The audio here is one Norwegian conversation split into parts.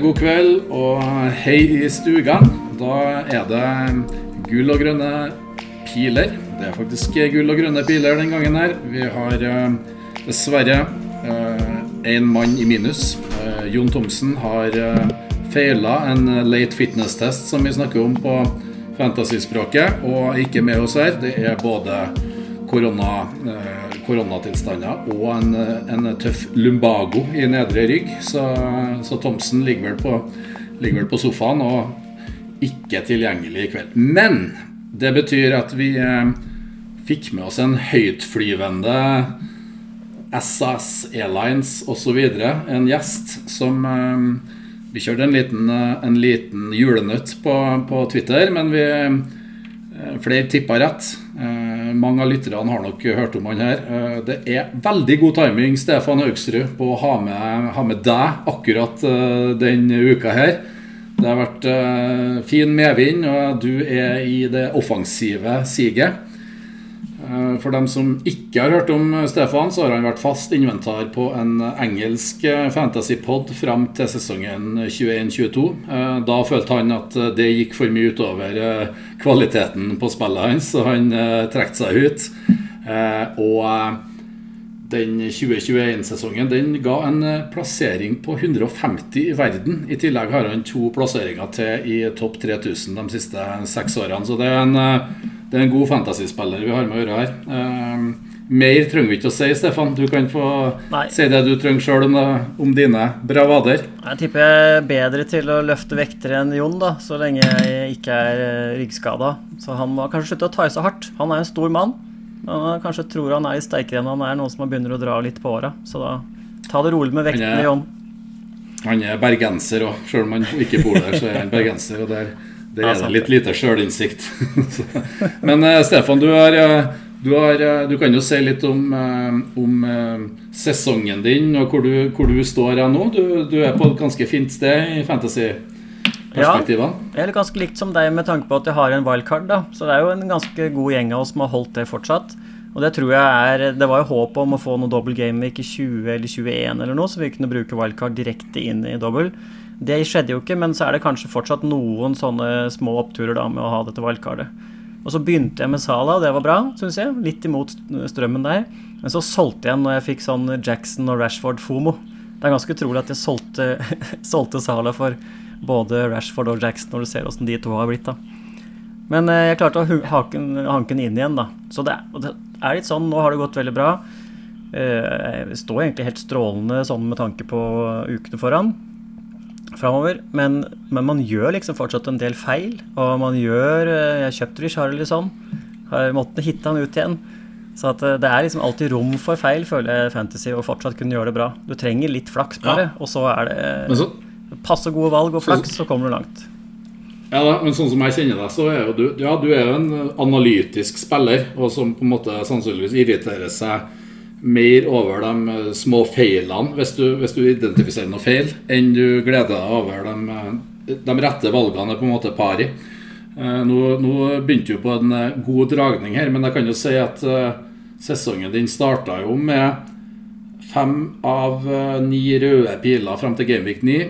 god kveld, og hei i stugan. Da er det gull og grønne piler. Det er faktisk gull og grønne piler den gangen her. Vi har uh, dessverre én uh, mann i minus. Uh, Jon Thomsen har feila en late fitness-test, som vi snakker om på fantasyspråket, og ikke med oss her. Det er både korona, koronatilstander og en, en, tøff lumbago i nedre rygg. Så, så Thomsen ligger vel, på, ligger vel på sofaen og ikke tilgjengelig i kveld. Men det betyr at vi eh, fikk med oss en høytflyvende SAS Airlines osv. En gjest som eh, Vi kjørte en liten, en liten julenøtt på, på, Twitter, men vi eh, flere tippa rett. Eh, mange av lytterne har nok hørt om han her. Eh, det er veldig god timing Stefan Haugsrud, på å ha med, ha med deg akkurat denne den uka her. Det har vært fin medvind, og du er i det offensive siget. Uh, for dem som ikke har hørt om Stefan, så har han vært fast inventar på en engelsk fantasypod fram til sesongen 21-22. Uh, da følte han at det gikk for mye utover kvaliteten på spillet hans, så han trekte seg ut. og den 2021-sesongen den ga en eh, plassering på 150 i verden. I tillegg har han to plasseringer til i topp 3000 de siste seks årene. Så det er en, eh, det er en god fantasyspiller vi har med å gjøre her. Uh, mer trenger vi ikke å si, Stefan. Du kan få Nei. si det du trenger sjøl om, om, dine bravader. Jeg tipper jeg er bedre til å løfte vekter enn Jon, da, så lenge jeg ikke er ryggskada. Så han må kanskje slutte å ta i så hardt. Han er en stor mann. Han kanskje tror han er litt sterkere enn han er, noen som begynner å dra litt på åra. Så da ta det rolig med vektene, Jon. Han er bergenser òg, sjøl om han ikke bor der, så er han bergenser. Og der, der er det litt lite sjølinnsikt. Men uh, Stefan, du, har, uh, du, har, uh, du, kan jo si litt om, om sesongen din og hvor du, hvor du står nå. Du, du, er på et ganske fint sted i fantasyperspektivene. Ja, jeg er ganske likt som deg med tanke på at jeg har en wildcard. da, Så det er jo en ganske god gjeng av oss som har holdt det fortsatt. Og det tror jeg er Det var jo håp om å få noe double game week i 20 eller 21 eller noe, så vi kunne bruke wildcard direkte inn i double. Det skjedde jo ikke, men så er det kanskje fortsatt noen sånne små oppturer da med å ha dette valgkartet. Og så begynte jeg med Sala, det var bra, syns jeg. Litt imot strømmen der. Men så solgte jeg når jeg fikk sånn Jackson og Rashford Fomo. Det er ganske utrolig at jeg solgte, solgte Sala for både Rashford og Jackson, når du ser åssen de to har blitt. da. Men eh, jeg klarte å hanke den inn igjen, da. Så det, det, er litt sånn. Nå har det gått veldig bra. Eh, jeg står egentlig helt strålende sånn med tanke på ukene foran. Framover. Men, men, man gjør liksom fortsatt en del feil. Og man gjør eh, Jeg kjøpte Richarlison. Har måttet hitte han ut igjen. Så at det er liksom alltid rom for feil, føler jeg Fantasy, å fortsatt kunne gjøre det bra. Du trenger litt flaks bare, ja. og så er det så, passe gode valg og flaks, så kommer du langt. Ja da, men sånn som jeg kjenner deg, så er jo du Ja, du er jo en analytisk spiller, og som på en måte sannsynligvis irriterer seg mer over de eh, små feilene, hvis du, hvis du identifiserer noe feil, enn du gleder deg over de, eh, de rette valgene på en måte par i. Eh, nå, nå begynte du på en god dragning her, men jeg kan jo si at sesongen din starta jo med fem av ni røde piler fram til Gameweek 9.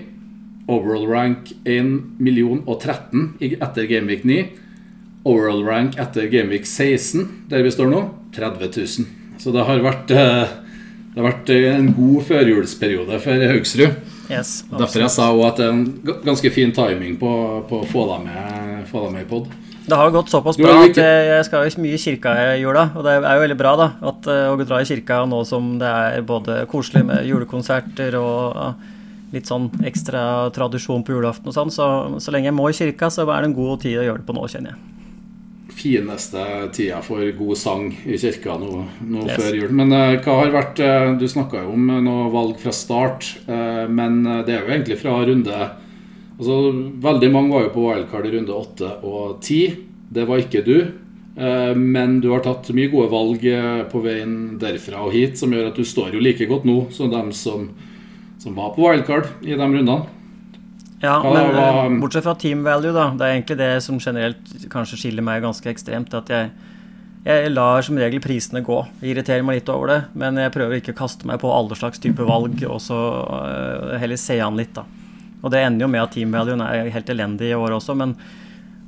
Overall rank 1 million og 13 etter Gameweek 9. Overall rank etter Gameweek 16, der vi står nå, 30 000. Så det har vært, eh, det har vært en god førjulsperiode for Haugsrud. Yes, Derfor jeg sa også at det er en ganske fin timing på, på å få deg med, få deg med i pod. Det har gått såpass bra at jeg skal jo mye i kirka i jula. Og det er jo veldig bra da, at, eh, å dra i kirka nå som det er både koselig med julekonserter og litt sånn ekstra tradisjon på julaften og sånn. Så, så lenge jeg må i kirka, så er det en god tid å gjøre det på nå, kjenner jeg. Fineste tida for god sang i kirka nå, nå yes. før jul. Men uh, hva har vært uh, Du snakka jo om noe valg fra start, men det er jo egentlig fra runde Altså, Veldig mange var jo på wildcard i runde åtte og ti. Det var ikke du. Men du har tatt mye gode valg på veien derfra og hit, som gjør at du står jo like godt nå som dem som som var på wildcard i de rundene. Ja, men var, eh, bortsett fra team value, da. Det er egentlig det som generelt kanskje skiller meg ganske ekstremt. At jeg, jeg lar som regel prisene gå. Jeg irriterer meg litt over det, men jeg prøver ikke å kaste meg på alle slags type valg, og så uh, heller se an litt, da. Og det ender jo med at team valuen er helt elendig i år også, men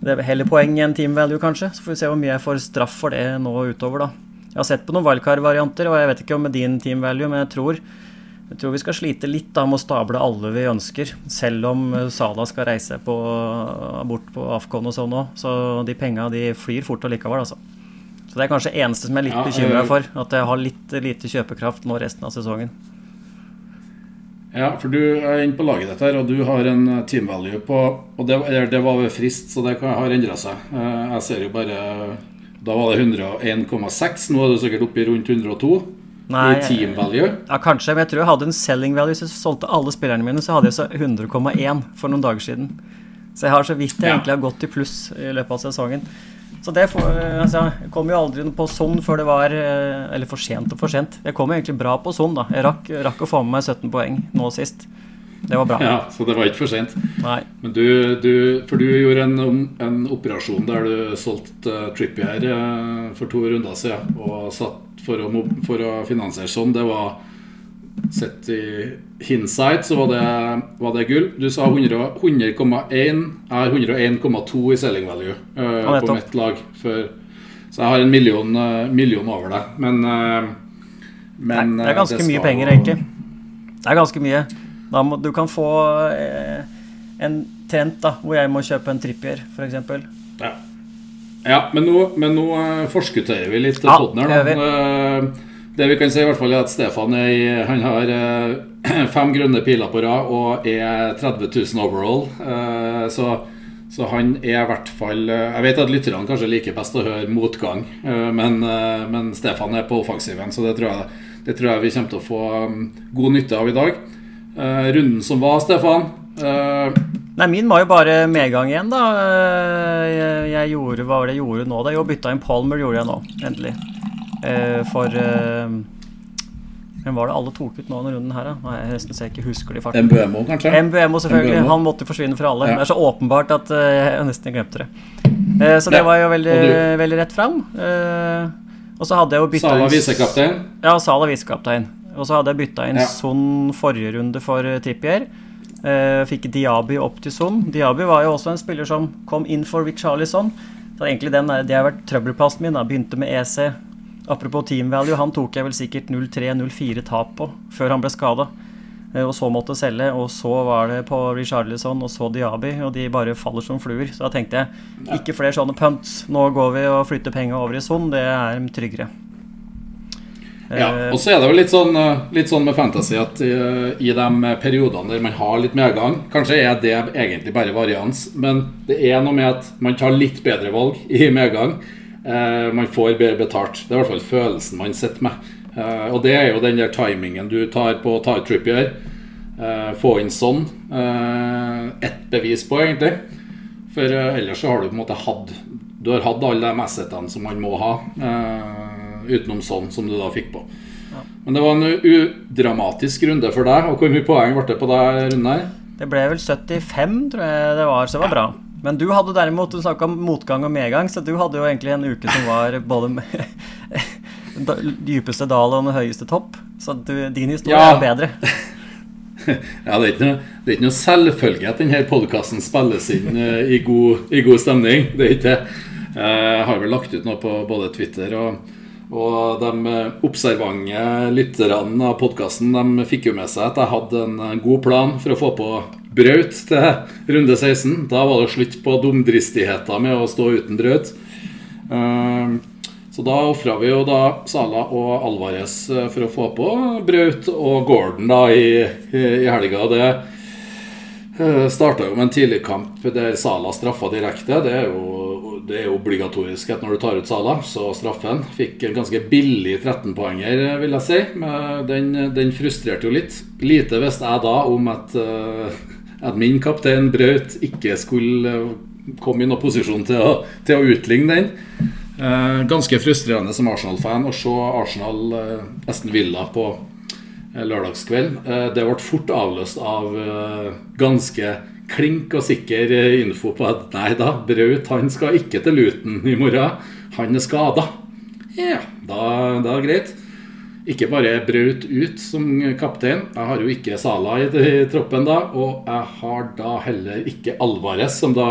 det er heller poeng enn team value, kanskje. Så får vi se hvor mye jeg får straff for det nå utover, da. Jeg har sett på noen wildcard-varianter, og jeg vet ikke om med din team value, men jeg tror, jeg tror vi skal slite litt da med å stable alle vi ønsker, selv om Sala skal reise på, bort på Afcon og sånn òg. Så de penga de flyr fort allikevel, altså. Så det er kanskje eneste som jeg er litt ja, bekymra for, at jeg har litt lite kjøpekraft nå resten av sesongen. Ja, for du er inne på laget ditt her, og du har en team value på Og det, det var ved frist, så det har endra seg. Eh, jeg ser jo bare Da var det 101,6. Nå er du sikkert oppe i rundt 102. Nei, I team value. Ja, kanskje, men jeg tror jeg hadde en selling value. Hvis jeg solgte alle spillerne mine, så hadde jeg så 100,1 for noen dager siden. Så jeg har så vidt jeg ja. egentlig har gått i pluss i løpet av sesongen. Så det for, altså, Jeg kom jo aldri på sånn før det var eh, Eller for sent og for sent. Jeg kom egentlig bra på sånn, da. Jeg rakk, rakk, å få med meg 17 poeng nå sist. Det var bra. Ja, Så det var ikke for sent. Nei. Men du, du For du gjorde en, en operasjon der du solgte uh, Trippier uh, for to runder siden og satt for å, for å finansiere sånn. Det var Sett i hindsight så var det, var det gull. Du sa 100,1. 100, jeg har 101,2 i selling value uh, på mitt lag. For, så jeg har en million, million over det. Men, men Det er ganske det skal... mye penger, egentlig. Det er ganske mye. Må, du kan få en trent da, hvor jeg må kjøpe en trippier, f.eks. Ja. ja, men nå, men nå forskutterer vi litt ja, podden her. Da. Det vi kan si i hvert fall er at Stefan er, han har eh, fem grønne piler på rad og er 30 000 overall. Eh, så, så, han er i hvert fall eh, Jeg vet at lytterne kanskje liker best å høre motgang, men, men Stefan er på offensiven, så det tror, jeg, det tror, jeg, vi kommer til å få mm, god nytte av i dag. Runden som var, Stefan Nei, Min var jo bare medgang igjen, da. Jeg, jeg gjorde hva var det jeg gjorde nå? da? Jo, bytta inn Palmer gjorde jeg nå, endelig. Uh, for eh, hvem var det alle tok ut nå denne runden her, da? Nei, jeg nesten ser ikke husker de farten. MBMO, kanskje? MBMO, selvfølgelig. MBMO. Han måtte forsvinne fra alle. Ja. Det er så åpenbart at uh, jeg nesten glemte det. Uh, så det var jo veldig, veldig rett fram. Uh, og så hadde jeg jo bytta Sala visekaptein? Ja, Sala visekaptein. Og så hadde jeg bytta inn ja. Son forrige runde for Tippier. fikk Diaby opp til Son. Diaby var jo også en spiller som kom inn for Richarlison. Så egentlig den, det har vært trøbbelplassen min. da Begynte med EC, Apropos team value, han tok jeg vel sikkert 0-3-0-4 tap på før han ble skada. Eh, og så måtte selge, og så var det på Richarlison og så Diaby, og de bare faller som fluer. Så da tenkte jeg ikke flere sånne punts. Nå går vi og flytter penger over i Son, det er tryggere. Ja, eh, og så er det vel litt sånn, eh, litt sånn med fantasy at i, i de periodene der man har litt medgang Kanskje er det egentlig bare varians, men det er noe med at man tar litt bedre valg i medgang. Eh, man får bedre betalt. Det er i hvert fall følelsen man sitter med. Eh, og det er jo den der timingen du tar på å ta ut Trippier. Eh, få inn sånn. Ett bevis på, egentlig. For ellers så har du på en måte hatt Du har hatt alle de assetene som man må ha, utenom sånn som du da fikk på. Men det var en udramatisk runde for deg. Og hvor mye poeng ble det på deg runden her? Det ble vel 75, tror jeg det var, så det var bra. Men du hadde derimot du snakka om motgang og medgang, så du hadde jo egentlig en uke som var både dypeste dal og den høyeste topp. Så du, din historie ja. er bedre. ja, det er ikke noe, det er ikke noe selvfølge at denne podkasten spilles inn uh, i, god, i, god, stemning. Det er ikke det. Eh, jeg har vel lagt ut noe på både Twitter og, og de observante lytterne av podkasten fikk jo med seg at jeg hadde en god plan for å få på Braut til runde 16. Da var det slutt på dumdristigheter med å stå uten Braut. Ehm, så da ofra vi jo da Sala og Alvarez eh, for å få på Braut og Gordon da i, i helga. Det eh, starta jo med en tidligkamp der Sala straffa direkte. Det er jo det er obligatorisk at når du tar ut Sala, så straffen. Fikk en ganske billig 13-poenger, vil jeg si. Den, den, frustrerte jo litt. Lite visste jeg da om at uh, at min kaptein Braut ikke skulle eh, komme i noen posisjon til å, til å utligne den. Eh, ganske frustrerende som Arsenal-fan å se Arsenal nesten Esten Villa på eh, lørdagskveld. Eh, det ble fort avløst av eh, ganske klink og sikker info på at nei da, Braut han skal ikke til Luton i morgen. Han er skada. Ja, da, da er greit. ikke bare brøt ut som kaptein. Jeg har jo ikke Sala i, i troppen da, og jeg har da heller ikke Alvarez, som da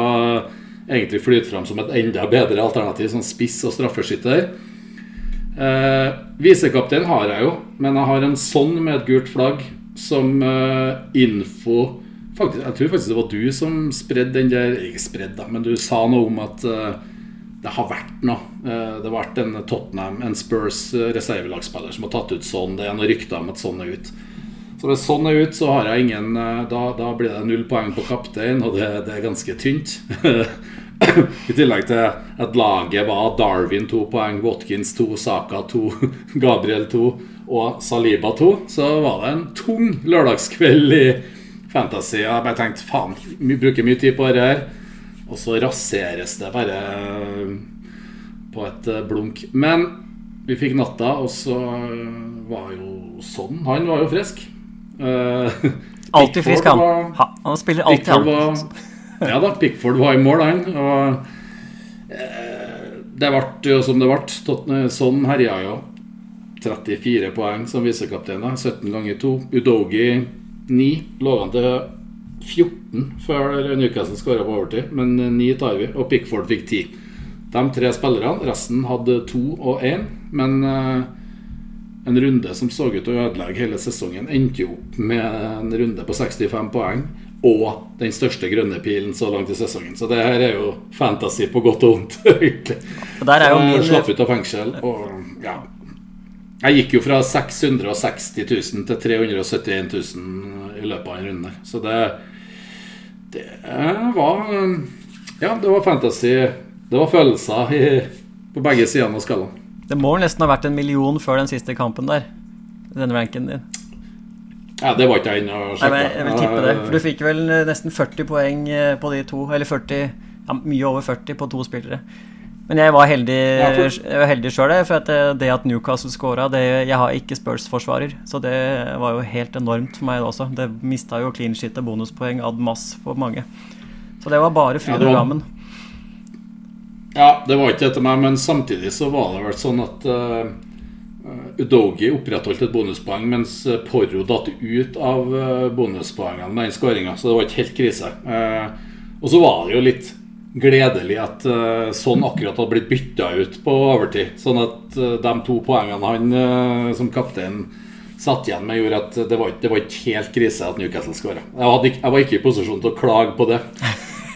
egentlig flyter fram som et enda bedre alternativ som spiss og straffeskytter. Eh, Visekaptein har jeg jo, men jeg har en sånn med et gult flagg som eh, info faktisk, Jeg tror faktisk det var du som spredde den der Ikke spredd, da, men du sa noe om at uh, det har vært noe. Uh, det har vært en Tottenham, en Spurs uh, reservelagsspiller som har tatt ut sånn. Det er noen rykter om at sånn er ut. Så hvis sånn er ut, så har jeg ingen Da, da blir det null poeng på kaptein, og det, det er ganske tynt. I tillegg til at laget var Darwin to poeng, Watkins to, Saka to, Gabriel to og Saliba to, så var det en tung lørdagskveld i Fantasy. Jeg bare tenkte faen, vi bruker mye tid på dette her, og så raseres det bare på et eh, blunk. Men vi fikk natta, og så var jo sånn. Han var jo frisk. Eh, Alltid frisk, han. var- han spiller alltid, han. var, ja da, Pickford var i mål, han. Og eh, det ble jo som det ble. Sånn herja jo. 34 poeng som visekaptein. 17 ganger 2. Udogi 9. Lå han til 14 før Newcastle skåra på overtid, men 9 tar vi. Og Pickford fikk 10. De tre spillerne, resten hadde 2 og 1, men eh, en runde som så ut til å ødelegge hele sesongen, endte jo opp med en runde på 65 poeng og den største grønne pilen så langt i sesongen. Så det her er jo fantasy på godt og vondt, egentlig. Og der er jo min slapp ut av fengsel, og ja Jeg gikk jo fra 660 000 til 371 000 i løpet av en runde. Så det Det var Ja, det var fantasy. Det var følelser i, på begge sidene av skalaen. Det må nesten ha vært en million før den siste kampen der. Denne ranken din. Ja, det var ikke jeg inne og sjekka. jeg vil tippe det. For du fikk vel nesten 40 poeng eh, på de to. Eller 40 ja, Mye over 40 på to spillere. Men jeg var heldig Ja, for- heldig sjøl, for at det, det at Newcastle scora Jeg har ikke Spurs-forsvarer, så det var jo helt enormt for meg også. Det mista jo clean shit og bonuspoeng ad mass for mange. Så det var bare fryd og ja, gammen. Ja, det var ikke etter meg, men samtidig så var det vel sånn at uh, Udogi opprettholdt et bonuspoeng, mens eh, Porro datt ut av bonuspoengene med den skåringa, så det var ikke helt krise. Uh, og så var det jo litt gledelig at uh, sånn akkurat hadde blitt bytta ut på overtid. Sånn at uh, de to poengene han uh, som kaptein satt igjen med, gjorde at det var, det var ikke helt krise at Newcastle skåra. Jeg, jeg var ikke i posisjon til å klage på det.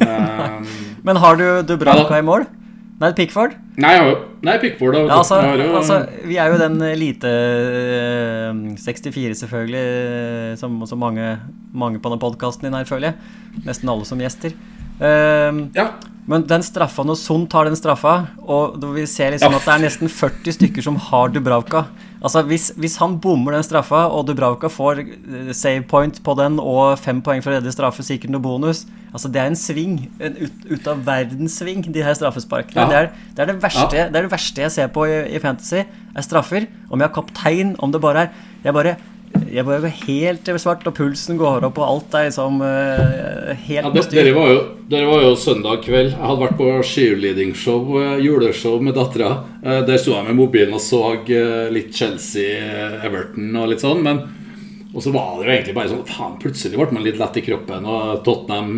um, Men har du Dubravka Ja i mål? Nei, Pickford? Nei, jeg Nei, Pickford, da. Ja, altså, jo- altså, vi er jo den elite eh, 64, selvfølgelig, som, som mange, mange på den podkasten din her, føler jeg. Nesten alle som gjester. Ehm, Ja. men den straffa, når Son tar den straffa, og vi ser liksom Ja. at det er nesten 40 stykker som har Dubravka Altså hvis, hvis han bommer den straffa, og Dubravka får eh, save point på den og fem poeng for å redde straffe, sikkert noe bonus Altså Det er en sving. En ut, ut av verdenssving, de her straffesparkene. Ja. Det, er, det, er det, verste, det er det verste jeg ser på i, i Fantasy, er straffer. Om jeg har kaptein, om det bare er Jeg bare jeg bare helt svart, og pulsen går opp, og alt er liksom eh, helt Ja, det, dere, var jo, dere var jo søndag kveld. Jeg hadde vært på cheerleading-show, eh, juleshow med dattera. Eh, Der sto jeg med mobilen og så litt Chelsea, Everton og litt sånn. Men og så var det jo egentlig bare sånn Faen, plutselig ble man litt lett i kroppen. Og Tottenham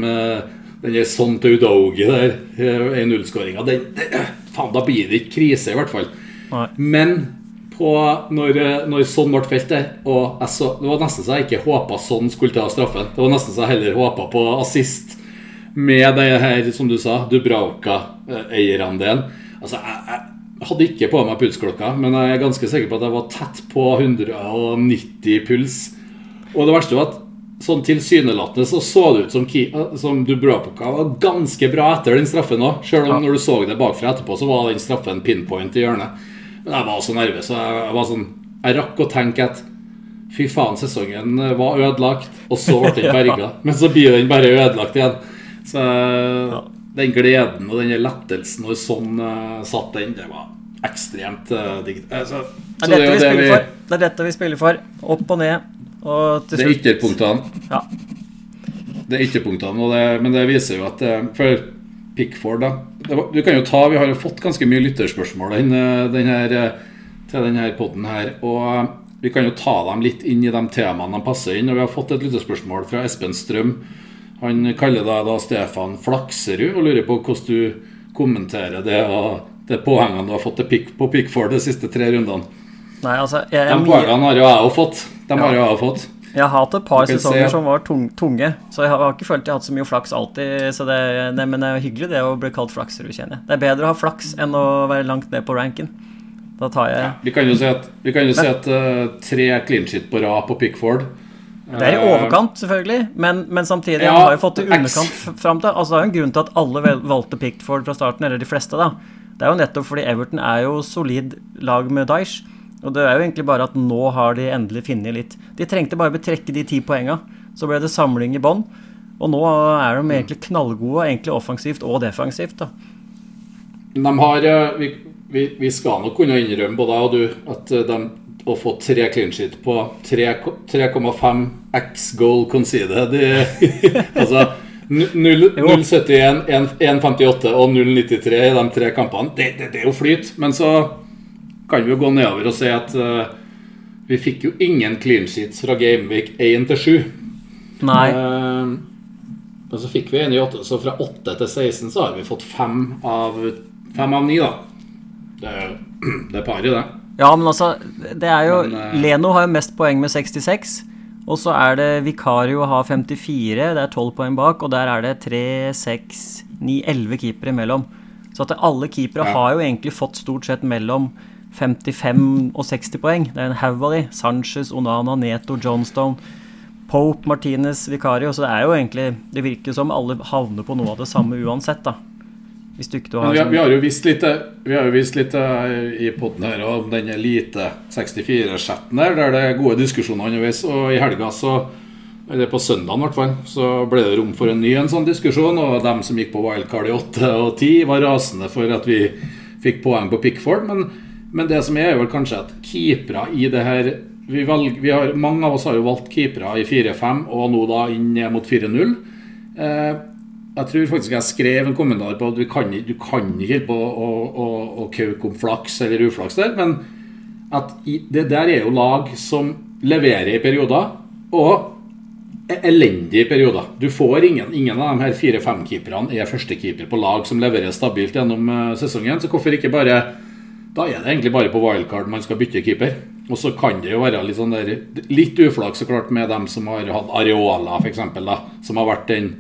Den der sånn til Udogi der, eh, 1-0-skåringa Faen, da blir det ikke krise, i hvert fall. Nei. Men på, når, når sånn ble felt der og så, Det var nesten så jeg ikke håpa sånn skulle ta straffen. Det var nesten så jeg heller håpa på assist med det her, som du sa, Dubravka-eierandelen. Altså, jeg, jeg hadde ikke på meg pulsklokka, men jeg er ganske sikker på at jeg var tett på 190 puls. Og det verste var at sånn tilsynelatende så så det ut som, Ki- som Dubravka var ganske bra etter den straffen òg. Selv om når du så det bakfra etterpå, så var den straffen pinpoint i hjørnet. Men jeg var så nervøs. Jeg, jeg var sånn Jeg rakk å tenke at fy faen, sesongen var ødelagt, og så ble den berga. Men så blir den bare ødelagt igjen. Så den gleden og den lettelsen når sånn uh, satt den, det var ekstremt uh, digg. Altså, det, Det det, er vi det. Er dette vi spiller for. Opp og ned. Og til Det er ytterpunktene. ja. Det er ytterpunktene, og det, men det viser jo at uh, For Pickford, da det var, Du kan jo ta, Vi har jo fått ganske mye lytterspørsmål den, eh, den her, eh, til denne poden her. Og vi kan jo ta dem litt inn i de temaene de passer inn. Og vi har fått et lytterspørsmål fra Espen Strøm. Han kaller deg da Stefan Flakserud og lurer på hvordan du kommenterer det og det påhengene du har fått pick, på Pickford de siste tre rundene. Nei, altså, jeg, jeg, de poengene har jo jeg òg fått. De Ja. har jo jeg fått. Jeg har hatt et par sesonger se- som var tung, tunge, så jeg har, har ikke følt jeg har hatt så mye flaks alltid. Så det, det, men det er hyggelig det å bli kalt flakserud, kjenner jeg. Det er bedre å ha flaks enn å være langt ned på ranken. Da tar jeg Vi kan jo si at, vi kan jo si at uh, tre clean shit på rad på Pickford Det er i Eh, overkant, selvfølgelig, men, men samtidig Ja, har jo fått det underkant fram til. Altså, det er jo en grunn til at alle valgte Pickford fra starten, eller de fleste, da. Det er jo nettopp fordi Everton er jo solid lag med Dyche. Og det er jo egentlig bare at nå har de endelig funnet litt De trengte bare betrekke de ti poenga, så ble det samling i bånn. Og nå er de egentlig knallgode, egentlig offensivt og defensivt, da. De har eh, vi, vi, vi skal nok kunne innrømme, både jeg og du, at eh, de å få tre clean sheet på 3,5 x goal conceded de- Altså nu- null- Jo. 0,71, 1,58 og 0,93 i de tre kampene. Det, det, det er jo flyt. Men så kan vi jo gå nedover og se at uh, vi fikk jo ingen clean sheets fra Gameweek 1 til 7. Nei. Uh, og så fikk vi en i 8, så fra 8 til 16 så har vi fått 5 av, 5 av 9, da. Det, er- det er pari, det. Ja, men altså, det er jo Men, uh, Leno har jo mest poeng med 66. Og så er det Vicario har 54, det er 12 poeng bak, og der er det 3, 6, 9, 11 keepere imellom. Så at alle keepere Ja. har jo egentlig fått stort sett mellom 55 og 60 poeng. Det er en haug av de. Sanchez, Onana, Neto, Johnstone, Pope, Martinez, Vicario. Så det er jo egentlig Det virker som alle havner på noe av det samme uansett, da. Hvis du ikke du har vi, har- sånn vi har jo visst litt, vi har jo visst litt eh, i podden her om den elite 64-chatten der, der det er gode diskusjoner underveis. Og i helga så eller på søndagen i hvert fall, så ble det rom for en ny en sånn diskusjon. Og dem som gikk på wildcard i 8 og 10, var rasende for at vi fikk poeng på Pickford. Men, men det som er, er vel kanskje at keepere i det her vi velger, vi har, Mange av oss har jo valgt keepere i 4-5, og nå da inn mot 4-0. Eh, jeg tror faktisk jeg skrev en kommentar på at vi kan, du kan ikke på å, å, å kauke om flaks eller uflaks der, men at det der er jo lag som leverer i perioder, og er elendige perioder. Du får ingen, ingen av de her fire-fem-keeperne er førstekeeper på lag som leverer stabilt gjennom eh, sesongen, så hvorfor ikke bare Da er det egentlig bare på wildcard man skal bytte keeper. Og så kan det jo være litt sånn der Litt uflaks så klart med dem som har hatt Areola, f.eks., som har vært den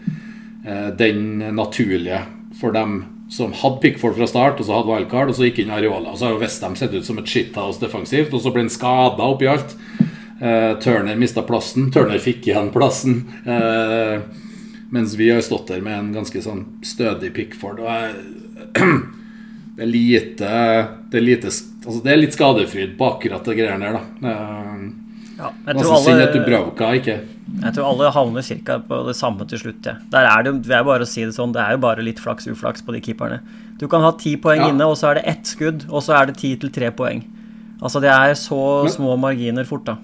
eh, den naturlige for dem som hadde Pickford fra start, og så hadde wildcard, og så gikk inn Areola. Og så har jo Westham sett ut som et shithouse defensivt, og så ble han skada oppi alt. Eh, Turner mista plassen. Turner fikk igjen plassen. Eh, mens vi har stått der med en ganske sånn stødig Pickford. Og jeg, det er lite Det er, lite, altså det er litt skadefryd på akkurat det greiene der, da. Eh, ja, jeg tror Nesten at alle- Dubravka ikke Jeg tror alle havner cirka på det samme til slutt. Ja. Der er det, det er bare å si det sånn, det er jo bare litt flaks uflaks på de keeperne. Du kan ha ti poeng Ja. inne, og så er det ett skudd, og så er det ti til tre poeng. Altså Det er så Men- små marginer fort, da.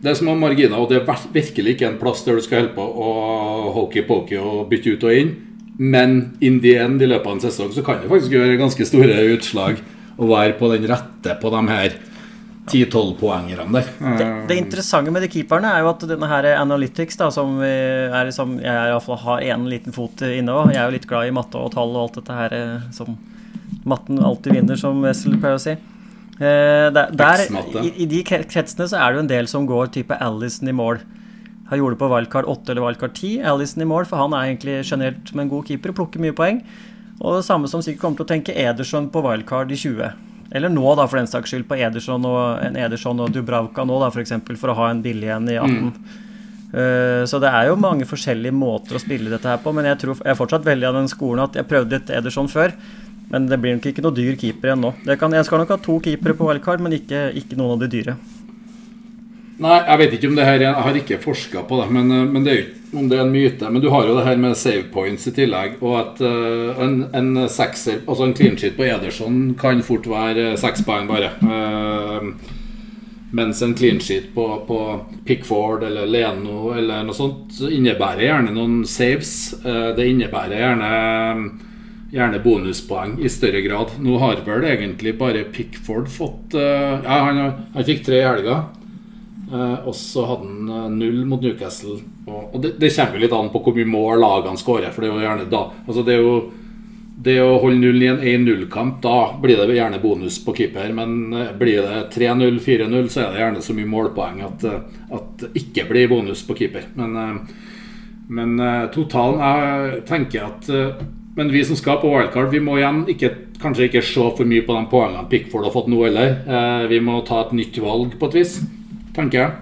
Det er små marginer, og det er virkelig ikke en plass der du skal holde på å hokey-pokey og bytte ut og inn. Men in the end, i løpet av en sesong, så kan det faktisk gjøre ganske store utslag å være på den rette på de her 10-12-poengerne der. Det, det interessante med de keeperne er jo at denne her Analytics, da, som er liksom, jeg i hvert fall har en liten fot inne òg Jeg er jo litt glad i matte og tall og alt dette her eh, som matten alltid vinner, som Wessel pleier å si. Eh, der, der, i, I de kretsene så er det jo en del som går type Alison i mål. Han gjorde det på wildcard 8 eller wildcard 10. Alison i mål, for han er egentlig generelt med en god keeper og plukker mye poeng. Og det samme som sikkert kommer til å tenke Ederson på wildcard i 20. Eller nå, da, for den saks skyld, på Ederson og, en Ederson og Dubravka nå, da, for, eksempel, for å ha en billig en i 18. Eh, så det er jo mange forskjellige måter å spille dette her på, men jeg, tror, jeg er fortsatt veldig av den skolen at jeg prøvde litt Ederson før. Men det blir nok ikke noe dyr keeper igjen nå. Det kan, jeg skal nok ha to keepere på wildcard, men ikke, ikke noen av de dyre. Nei, jeg vet ikke om det her Jeg har ikke forska på det, men, eh, men det er jo om det er en myte. Men du har jo det her med save points i tillegg. Og at uh, en, en sekser, altså en clean sheet på Ederson kan fort være eh, seks poeng bare. Uh, mens en clean sheet på, på Pickford eller Leno eller noe sånt så innebærer gjerne noen saves. Uh, det innebærer gjerne gjerne bonuspoeng i større grad. Nå har vel egentlig bare Pickford fått Ja, han, han, fikk tre i helga. Uh, og så hadde han uh, null mot Newcastle. Og, det, det, kommer jo litt an på hvor mye mål lagene skårer. For det er jo gjerne da Altså det jo det å holde null i en 1-0-kamp, da blir det gjerne bonus på keeper. Men blir det 3-0, 4-0, så er det gjerne så mye målpoeng at, at det ikke blir bonus på keeper. Men, men totalen Jeg tenker at men vi som skal på wildcard, vi må igjen ikke, kanskje ikke se for mye på de poengene Pickford har fått nå heller. Eh, vi må ta et nytt valg på et vis, tenker jeg.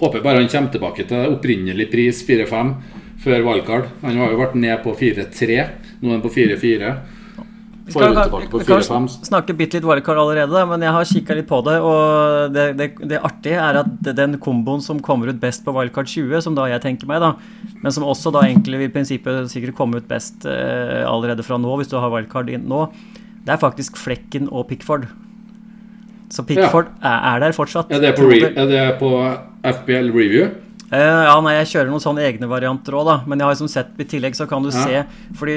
Håper bare han kommer tilbake til opprinnelig pris 4-5 før valgkart. Han har jo vært ned på 4-3, nå er han på 4-4. Vi kan, vi kan snakke bitte litt wildcard allerede, men jeg har kikka litt på det. Og det, det, det, artige er at den komboen som kommer ut best på wildcard 20, som da jeg tenker meg, da, men som også da egentlig i prinsippet sikkert komme ut best eh, allerede fra nå, hvis du har wildcard inn nå, det er faktisk Flekken og Pickford. Så Pickford ja. er, er, der fortsatt. Er det på, er det på FBL Review? Uh, ja, nei, Jeg kjører noen sånne egne varianter òg, da. Men jeg har liksom sett i tillegg, så kan du ja. se fordi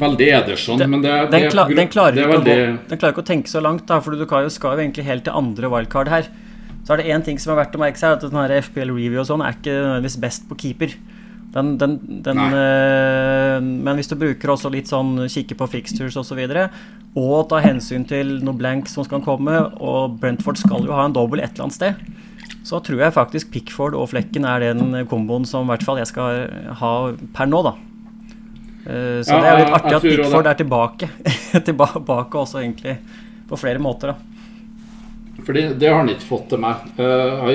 Veldig Ederson, men det, den, det, klar, den, klarer er veldig... å, den klarer ikke å tenke så langt, da. For du skal jo egentlig helt til andre wildcard her. Så er det én ting som er verdt å merke seg, at denne FPL Review og sånn er ikke nødvendigvis best på keeper. Den, den, den uh, men hvis du bruker også litt sånn kikke på fixtures osv., og, så videre, og ta hensyn til noe blank som skal komme, og Brentford skal jo ha en dobbel et eller annet sted så tror jeg faktisk Pickford og Flekken er den komboen som i hvert fall jeg skal ha per nå, da. Uh, så ja, det er litt artig at Pickford er tilbake. tilbake også, egentlig, på flere måter, da. Fordi det har han ikke fått til meg. Uh,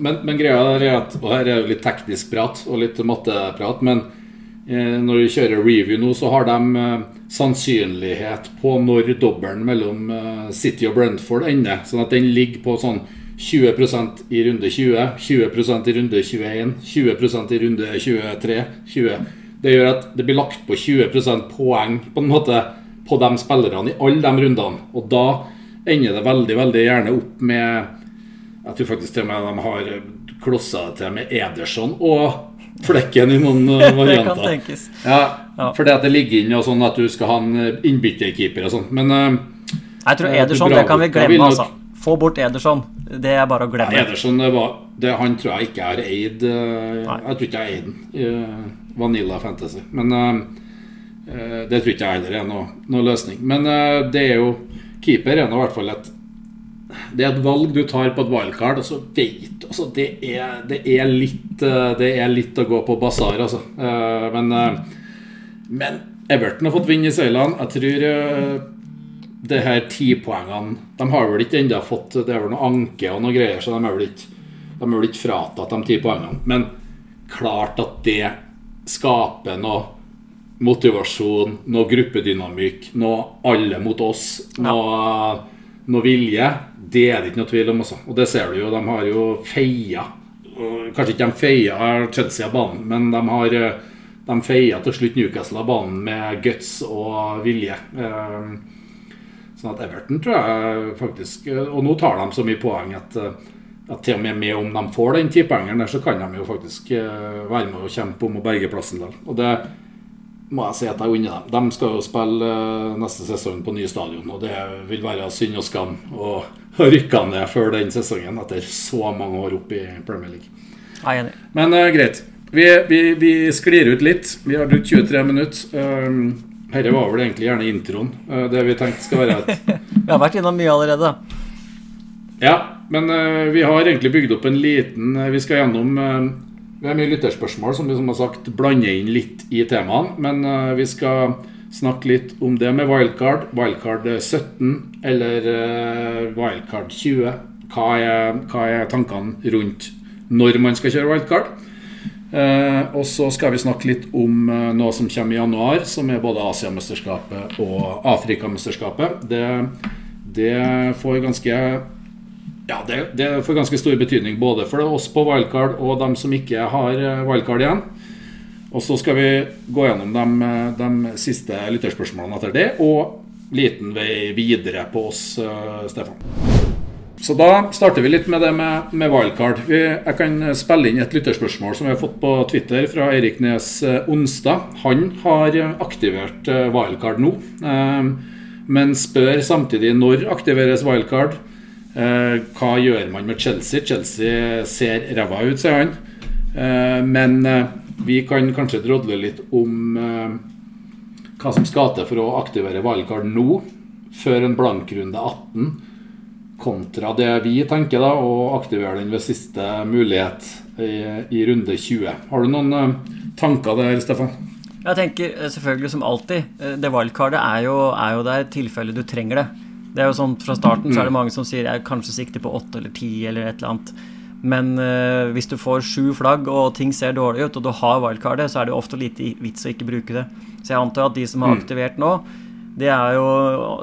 men, men, greia er at Og her er jo litt teknisk prat og litt matteprat, men uh, når vi kjører review nå, så har de uh, sannsynlighet på når dobbelen mellom City og Brentford ender. Sånn at den ligger på sånn 20% i runde 20, 20% i runde 21, 20% i runde 23. 20. Det gjør at det blir lagt på 20% poeng på en måte på de spillerne i alle de rundene. Og da ender det veldig veldig gjerne opp med Jeg tror faktisk til og med de har klossa det til med Ederson og Flekken i noen eh, varianter. det kan tenkes. Ja, ja. Fordi at det ligger inn og sånn at du skal ha en eh, innbytterkeeper og sånn. Men uh, Jeg tror Ederson, det kan vi glemme, altså. Få bort Ederson. Det er bare å glemme. Ja, Ederson, var, det, han tror jeg ikke er eid uh, Jeg tror ikke jeg eid i uh, Vanilla Fantasy. Men det tror ikke jeg heller er noe, noe løsning. Men det er jo Keeper er nå i hvert fall et det er et valg du tar på et wildcard, og så du altså, det, er, det, er litt, det er litt å gå på basar, altså. Men, men Everton har fått vinn i seilene. Jeg tror det her tipoengene De har vel ikke ennå fått Det er vel noe anke og noe greier, så de er vel ikke, de er vel ikke fratatt de ti poengene. Men klart at det skaper noe motivasjon, noe gruppedynamikk, noe alle mot oss, noe, noe vilje. Det er det ikke noe tvil om. Også. Og det ser du jo. De har jo feia Kanskje ikke de feia Chelsea av banen, men de har de feia til slutt Newcastle av banen med guts og vilje. Eh, Sånn at Everton tror jeg faktisk Og nå tar de så mye poeng at, at til og med, med om de får den tipoengeren der, så kan de jo faktisk eh, være med og kjempe om å berge plassen der. Og det må jeg si at jeg unner dem. De skal jo spille eh, neste sesong på nye stadion, og det vil være synd og skam å rykke ned før den sesongen etter så mange år opp i Premier League. Men uh, greit. Vi, vi, vi, sklir ut litt. Vi har brukt 23 minutter. Um, dette var vel egentlig gjerne introen. Uh, det vi tenkte skal være et Vi har vært innom mye allerede. Ja, men uh, vi har egentlig bygd opp en liten Vi skal gjennom Vi har mye lytterspørsmål som vi som har sagt blander inn litt i temaene. Men vi skal snakke litt om det med wildcard. Wildcard 17 eller wildcard 20. Hva er, hva er tankene rundt når man skal kjøre wildcard? Uh, og så skal vi snakke litt om eh, noe som kommer i januar, som er både Asiamesterskapet og Afrikamesterskapet. Det, det får ganske ja, det, det, får ganske stor betydning både for oss på wildcard og dem som ikke har eh, wildcard igjen. Og så skal vi gå gjennom de, de siste lytterspørsmålene etter det, og liten vei videre på oss, Stefan. Så da starter vi litt med det med, med wildcard. Vi, jeg kan spille inn et lytterspørsmål som vi har fått på Twitter fra Eirik Nes Onstad. Han har aktivert eh, wildcard nå, eh, men spør samtidig når aktiveres wildcard. Hva gjør man med Chelsea? Chelsea ser ræva ut, sier han. Men vi kan kanskje drodle litt om hva som skal til for å aktivere wildcard nå, før en blankrunde 18 kontra det vi tenker, da, å aktivere den ved siste mulighet i, i runde 20. Har du noen tanker der, Stefan? Jeg tenker eh, selvfølgelig som alltid. Eh, det wildcardet er jo, er jo der i tilfelle du trenger det. Det er jo sånn Fra starten så er det mm. mange som sier jeg kanskje sikter på åtte eller ti eller et eller annet. Men uh, hvis du får sju flagg og ting ser dårlig ut, og du har wildcardet, så er det jo ofte lite vits å ikke bruke det. Så jeg antar at de som har mm. aktivert nå, det er jo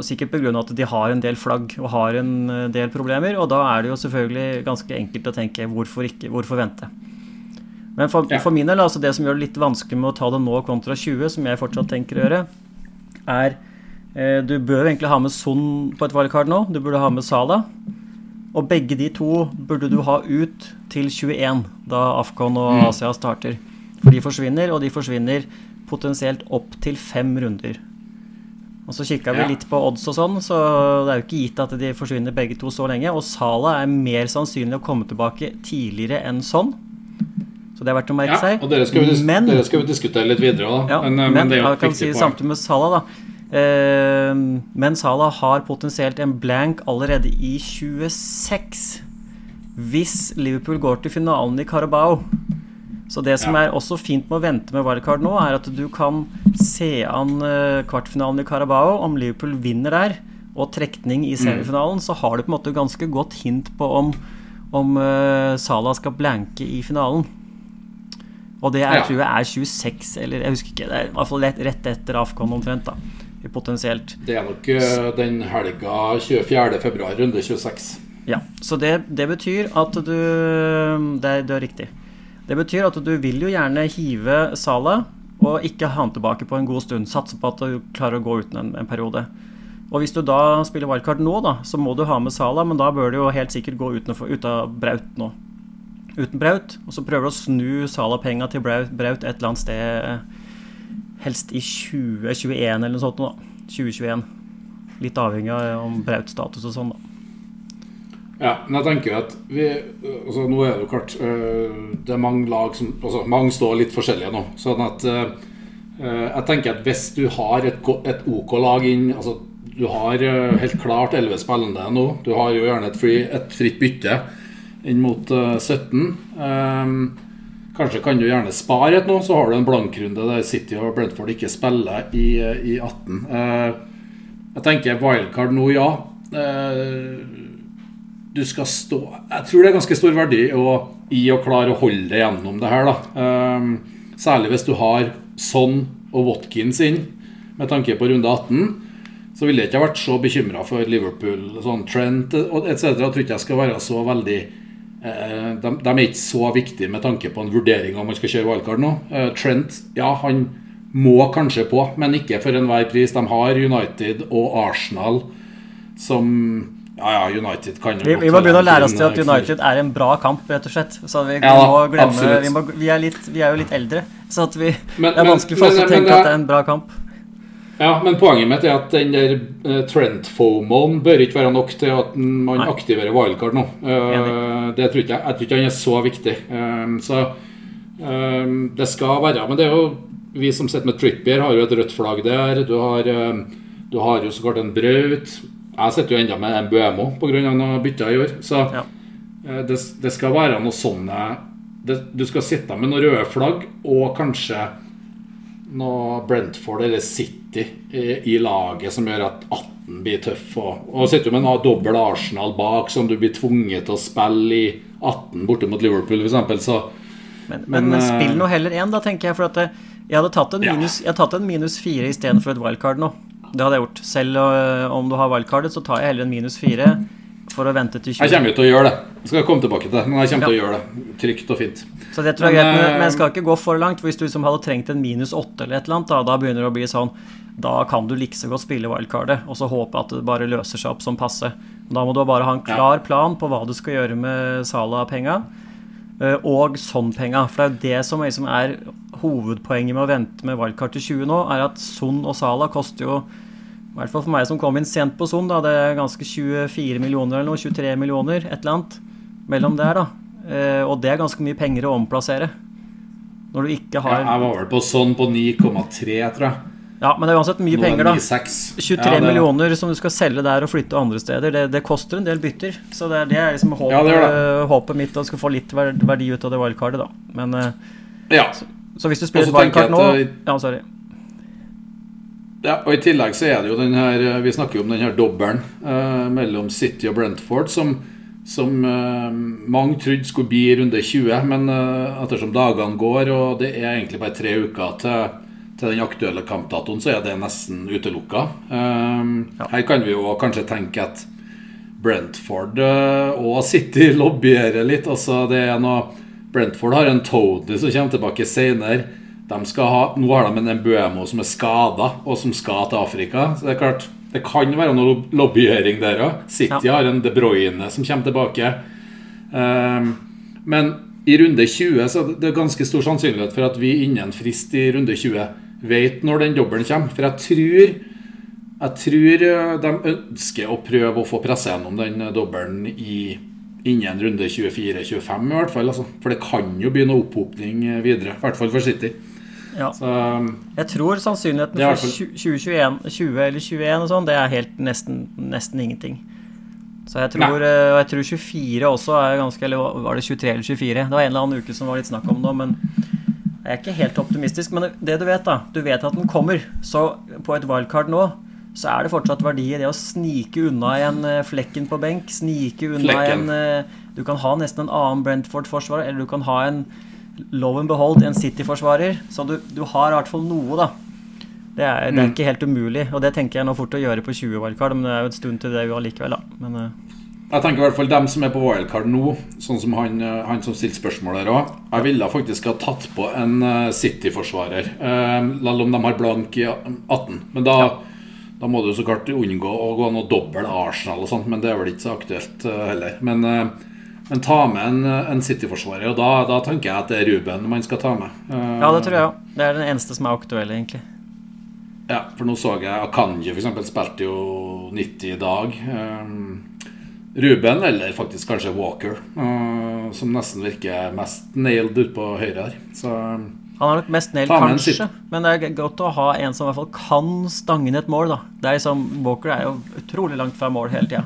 sikkert pga. at de har en del flagg og har en eh, del problemer. Og da er det jo selvfølgelig ganske enkelt å tenke hvorfor ikke, hvorfor vente? Men for, ja. for min del, altså det som gjør det litt vanskelig med å ta det nå kontra 20, som jeg fortsatt tenker å gjøre, er Du bør egentlig ha med Son på et wildcard nå. Du burde ha med Sala. Og begge de to burde du ha ut til 21, da Afghan og mm. Asia starter. For de forsvinner, og de forsvinner potensielt opp til fem runder. Og så kikka vi litt på odds og sånn, så det er jo ikke gitt at de forsvinner begge to så lenge. Og Sala er mer sannsynlig å komme tilbake tidligere enn sånn. Så det er verdt å merke ja, seg. Og dere skal, vi, men, dere skal vi diskutere litt videre òg, da. Ja, men, men, men, det er jo et viktig si poeng. Samtidig med Sala, da. Eh, men Salah har potensielt en blank allerede i 26. Hvis Liverpool går til finalen i Carabao så det som ja. er også fint med å vente med wildcard nå, er at du kan se an eh, kvartfinalen i Carabao. Om Liverpool vinner der, og trekning i mm. semifinalen, mm. så har du på en måte ganske godt hint på om, om uh, Salah skal blanke i finalen. Og det er, ja. tror jeg er 26, eller jeg husker ikke. Det er i hvert fall rett, rett etter Afcon omtrent. da Potensielt. Det er nok uh, den helga 24.2, runde 26. Ja, så det, det betyr at du Det, det er riktig. Det betyr at du vil jo gjerne hive Sala og ikke ha han tilbake på en god stund. Satse på at du klarer å gå uten en, en periode. Og hvis du da spiller wildcard nå, da, så må du ha med Sala, men da bør du jo helt sikkert gå uten, ut av Braut nå. Uten Braut. Og så prøver du å snu Sala-penga til Braut, Braut, et eller annet sted, helst i 2021 eller noe sånt. Da. 2021. Litt avhengig av om Braut-status og sånn, da. Ja, men jeg tenker at vi, altså Nå er det jo klart øh, Det er mange lag som altså Mange står litt forskjellige nå. Sånn at øh, jeg tenker at hvis du har et, et OK lag inn altså Du har helt klart 11 spillende nå. Du har jo gjerne et, fri, et fritt bytte inn mot 17. kanskje kan du gjerne spare et nå, så har du en blankrunde der City og Brentford ikke spiller i, i 18. jeg tenker wildcard nå, ja du skal stå Jeg tror det er ganske stor verdi å, i å klare å holde deg gjennom det her. da Eh, Særlig hvis du har Son og Watkins inn, med tanke på runde 18. Så ville jeg ikke vært så bekymra for Liverpool. Sånn Trent etc. Jeg tror ikke jeg skal være så veldig eh, de, de, er ikke så viktige med tanke på en vurdering om man skal kjøre wildcard nå. Eh, Trent, ja, han må kanskje på, men ikke for enhver pris. De har United og Arsenal som ja, ja, United kan jo Vi, vi må begynne å lære oss til at United er en bra kamp, rett og slett. Så vi, ja, må glemme vi, må, vi, er litt, vi, er jo litt eldre, så vi, men, det er vanskelig for oss men, å tenke men, at det er en bra kamp. Ja, men poenget mitt er at den der uh, Trent-fomoen bør ikke være nok til at man Nei. aktiverer wildcard nå. Uh, det tror ikke jeg. Jeg tror ikke han er så viktig. Um, så det skal være Men det er jo vi som sitter med Trippier, har jo et rødt flagg der. Du har, du har jo så klart en Braut. Jeg sitter jo enda med en Buemo pga. noe bytter i år. Så ja. Eh, det, det, skal være noe sånne det, Du skal sitte med noen røde flagg og kanskje noe Brentford eller City i, i laget som gjør at 18 blir tøff. Og, og sitter du med en dobbel Arsenal bak som du blir tvunget til å spille i 18 borte mot Liverpool f.eks. Så men, men, men spill nå heller én, da, tenker jeg. For at eh, jeg hadde tatt en minus, ja. jeg hadde tatt en minus fire istedenfor et wildcard nå. Det hadde jeg gjort. Selv om du har wildcardet, så tar jeg heller en minus fire for å vente til 20. Jeg kommer jo til å gjøre det. Jeg skal komme tilbake til det. Men jeg kommer ja. til å gjøre det. Trygt og fint. Så det tror jeg er greit, men, men jeg skal ikke gå for langt. Hvis du liksom hadde trengt en minus åtte eller et eller annet, da, da begynner det å bli sånn da kan du like så godt spille wildcardet og så håpe at det bare løser seg opp som passe. Da må du bare ha en klar plan på hva du skal gjøre med Sala-penga eh, og Son-penga. For det er jo det som liksom er hovedpoenget med å vente med wildcard til 20 nå, er at Son og Sala koster jo i hvert fall for meg som kom inn sent på Son, da, det er ganske 24 millioner eller noe, 23 millioner, et eller annet mellom der, da. Eh, og det er ganske mye penger å omplassere. Når du ikke har ja, Jeg var vel på sånn på 9,3, tror jeg. Ja, men det er uansett mye penger, da. 23 ja, millioner som du skal selge der og flytte andre steder. Det, det koster en del bytter. Så det, det er liksom håp, ja, det det. håpet mitt at du skal få litt verdi ut av det wildcardet, da. Men eh, ja. så, så, hvis du spiller wildcard nå Ja, sorry. Ja, og I tillegg så er det jo den her Vi snakker jo om den her dobbelen eh, mellom City og Brentford, som, som eh, mange trodde skulle bli runde 20. Men eh, ettersom dagene går, og det er egentlig bare tre uker til til den aktuelle kampdatoen, så er det nesten utelukka. Um, ja. Her kan vi jo kanskje tenke at Brentford uh, og City lobbyerer litt. Altså det er noe Brentford har en Tony som kommer tilbake senere. Ha, nå har de en Mbuemo som er skada, og som skal til Afrika. Så det er klart, det kan være noe lobbygjøring der òg. City ja. har en De Bruyne som kommer tilbake. Um, men i runde 20 så det er ganske stor sannsynlighet for at vi innen frist i runde 20 vet når den dobbelen kommer. For jeg tror, jeg tror eh, de ønsker å prøve å få pressa gjennom den dobbelen i innen runde 24-25, i hvert fall. Altså. For det kan jo bli noe opphopning videre. I hvert fall for City. Ja. Så, jeg tror sannsynligheten for 2021 20 eller 21 og sånn, det er helt nesten, nesten ingenting. Så jeg tror. Eh, jeg tror 24 også er ganske Eller var det 23 eller 24? Det var en eller annen uke som var litt snakk om det, men jeg er ikke helt optimistisk, men det du vet, da Du vet at den kommer. Så på et wildcard nå så er det fortsatt verdi i det å snike unna en eh, flekken på benk. Snike unna flekken. en eh, Du kan ha nesten en annen Brentford-forsvarer, eller du kan ha en Low beholdt, behold, en City-forsvarer. Så du, du, har i hvert fall noe, da. Det er, det er, mm. ikke helt umulig, og det tenker jeg nå fort å gjøre på 20 wildcard, men det er jo en stund til det allikevel, da. Men, uh, jeg tenker i hvert fall dem som er på wildcard nå, sånn som han, eh, han som stilte spørsmål der òg. Jeg ville faktisk ha tatt på en eh, City-forsvarer, selv om de har blank i 18. Men da, ja. da må du så klart unngå å gå noe dobbel Arsenal og sånt, men det er vel ikke så aktuelt heller. Men, men ta med en, en City-forsvarer, og da, da, tenker jeg at det er Ruben man skal ta med. Ja, det tror jeg òg. Det er den eneste som er aktuell, egentlig. Ja, for nå så jeg Akanji f.eks. spilte jo 90 i dag. Um, Ruben, eller faktisk kanskje Walker, uh, som nesten virker mest nailed ut på høyre her. Så, han er nok mest nailed, kanskje, men det er godt å ha en som i hvert fall kan stange inn et mål. da Det er liksom, Walker er jo utrolig langt fra mål hele tida.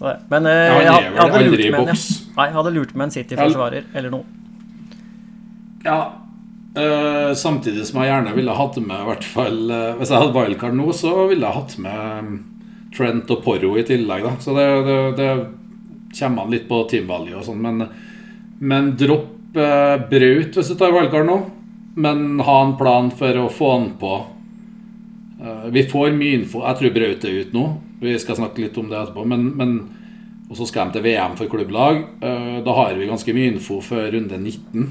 Men eh, ja, jeg, jeg, hadde lurt med en, nei, jeg hadde lurt med en City-forsvarer eller noe. Ja, uh, samtidig som jeg gjerne ville hatt med i hvert fall Hvis jeg hadde wildcard nå, så ville jeg hatt med Trent og Porro i tillegg. Da. Så det, det, det kommer an litt på teamvalget og sånn. Men, men dropp uh, Braut hvis du tar wildcard nå. Men ha en plan for å få han på. Vi får mye info. Jeg tror Braut er ute nå. Vi skal snakke litt om det etterpå. Men, men og så skal de til VM for klubblag. Eh, da har vi ganske mye info før runde 19.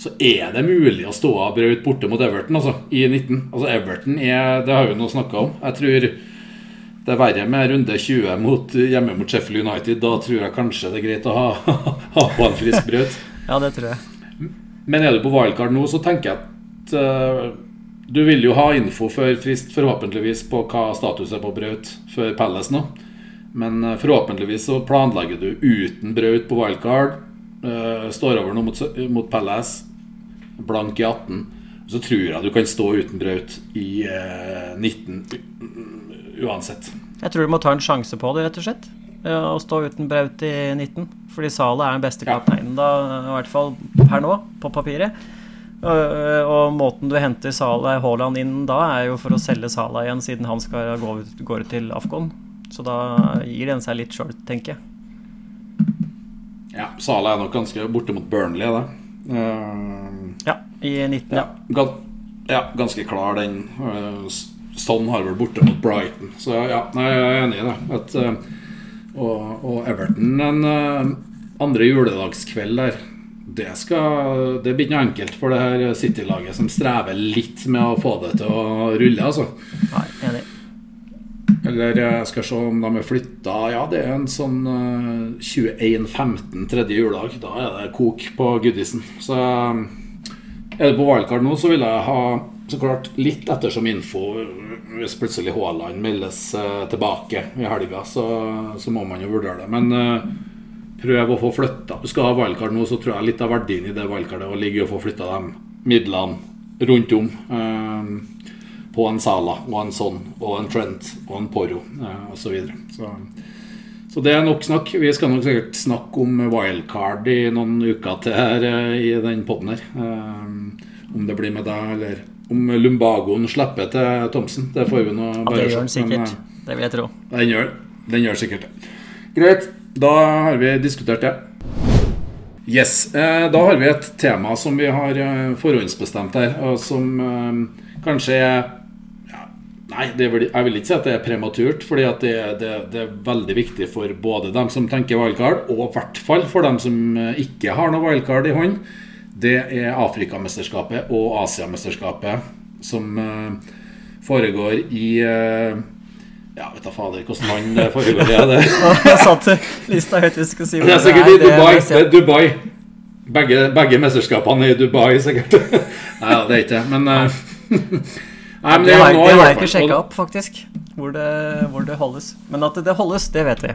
Så er det mulig å stå av Braut borte mot Everton altså, i 19. Altså Everton er, Det har vi nå snakka om. Jeg tror det er verre med runde 20 mot, hjemme mot Sheffield United. Da tror jeg kanskje det er greit å ha, ha på en frisk brød. ja, det tror jeg. Men er du på wildcard nå, så tenker jeg at uh, du vil jo ha info før frist, forhåpentligvis, på hva status er på Braut før Palace nå. Men uh, forhåpentligvis så planlegger du uten Braut på wildcard. Uh, står over nå mot, mot Palace, blank i 18. Så tror jeg du kan stå uten Braut i 19 uansett. Jeg tror du må ta en sjanse på det, rett og slett. Å stå uten Braut i 19. Fordi Salet er den beste kapteinen da, i hvert fall per nå, på papiret. Og, måten du henter Haaland inn da, er jo for å selge Sala igjen, siden han skal gå, gå til Afghan. Så da gir den seg litt sjøl, tenker jeg. Ja, Sala er nok ganske borte mot Burnley, det. Uh, ja, i 19. Ja, ja. ja ganske klar den. Sånn har vel borte mot Brighton. Så ja, jeg er enig i det. At, uh, og, og, Everton en uh, andre juledagskveld der det, skal, det blir ikke noe enkelt for det her City-laget, som strever litt med å få det til å rulle. altså. Nei, enig. Eller jeg skal se om de er flytta Ja, det er en sånn uh, 21.15 tredje juledag. Da er det kok på Goodison. Så uh, er det på wildcard nå, så vil jeg ha så klart litt ettersom info. Hvis plutselig Haaland meldes uh, tilbake i helga, så, så, må man jo vurdere det. Men uh, prøv å få flytta Du skal ha wildcard nå, så tror jeg litt av verdien i det wildcardet ligger i å få flytta de midlene rundt om. Eh, på en Sala og en Son og en Trent og en Poro eh, osv. Så, videre. så så det er nok snakk. Vi skal nok sikkert snakke om wildcard i noen uker til her eh, i den poden her. Uh, om det blir med deg, eller om Lumbagoen slipper til Thomsen. Det får vi nå bare se. Ja, det gjør den sikkert. Men, det vil jeg tro. Den gjør, den gjør sikkert det. Greit. Da har vi diskutert det. Yes. Eh, da har vi et tema som vi har eh, forhåndsbestemt her, og som eh, kanskje er Nei, vil, jeg vil ikke si at det er prematurt, fordi det, det, det, er veldig viktig for både dem som tenker wildcard, og i hvert fall for dem som ikke har noe wildcard i hånd. Det er Afrikamesterskapet og Asiamesterskapet som foregår i ja, vet da fader hvilket land det foregår i. Det. jeg satt lista høyt vi skulle si Det er sikkert i Dubai. Det er Dubai. Begge, begge mesterskapene er i Dubai, sikkert. Nei, det er ikke det, men uh, Nei, men det, har, det har jeg ikke sjekka opp, faktisk, hvor det, hvor det, holdes. Men at det holdes, det vet vi.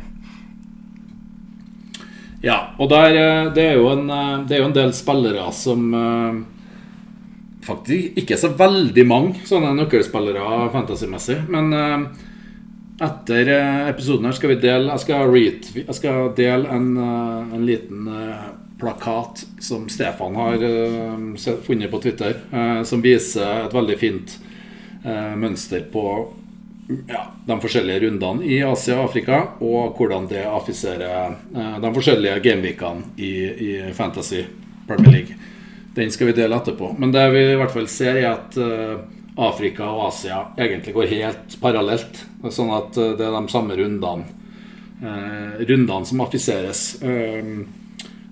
Ja, og der, eh, det, er en, eh, det, er jo en, del spillere som Faktisk ikke så veldig mange sånne nøkkelspillere fantasymessig, men etter eh, episoden her skal vi dele Jeg skal, read, jeg skal dele en, eh, en, liten eh, plakat som Stefan har funnet på Twitter, som viser et veldig fint mønster på ja, de forskjellige rundene i Asia og Afrika, og hvordan det affiserer de forskjellige gameweekene i, i Fantasy Premier League. Den skal vi dele etterpå. Men det vi i hvert fall ser, er at Afrika og Asia egentlig går helt parallelt. Sånn at eh, det er de samme rundene eh, Rundene som affiseres. Eh,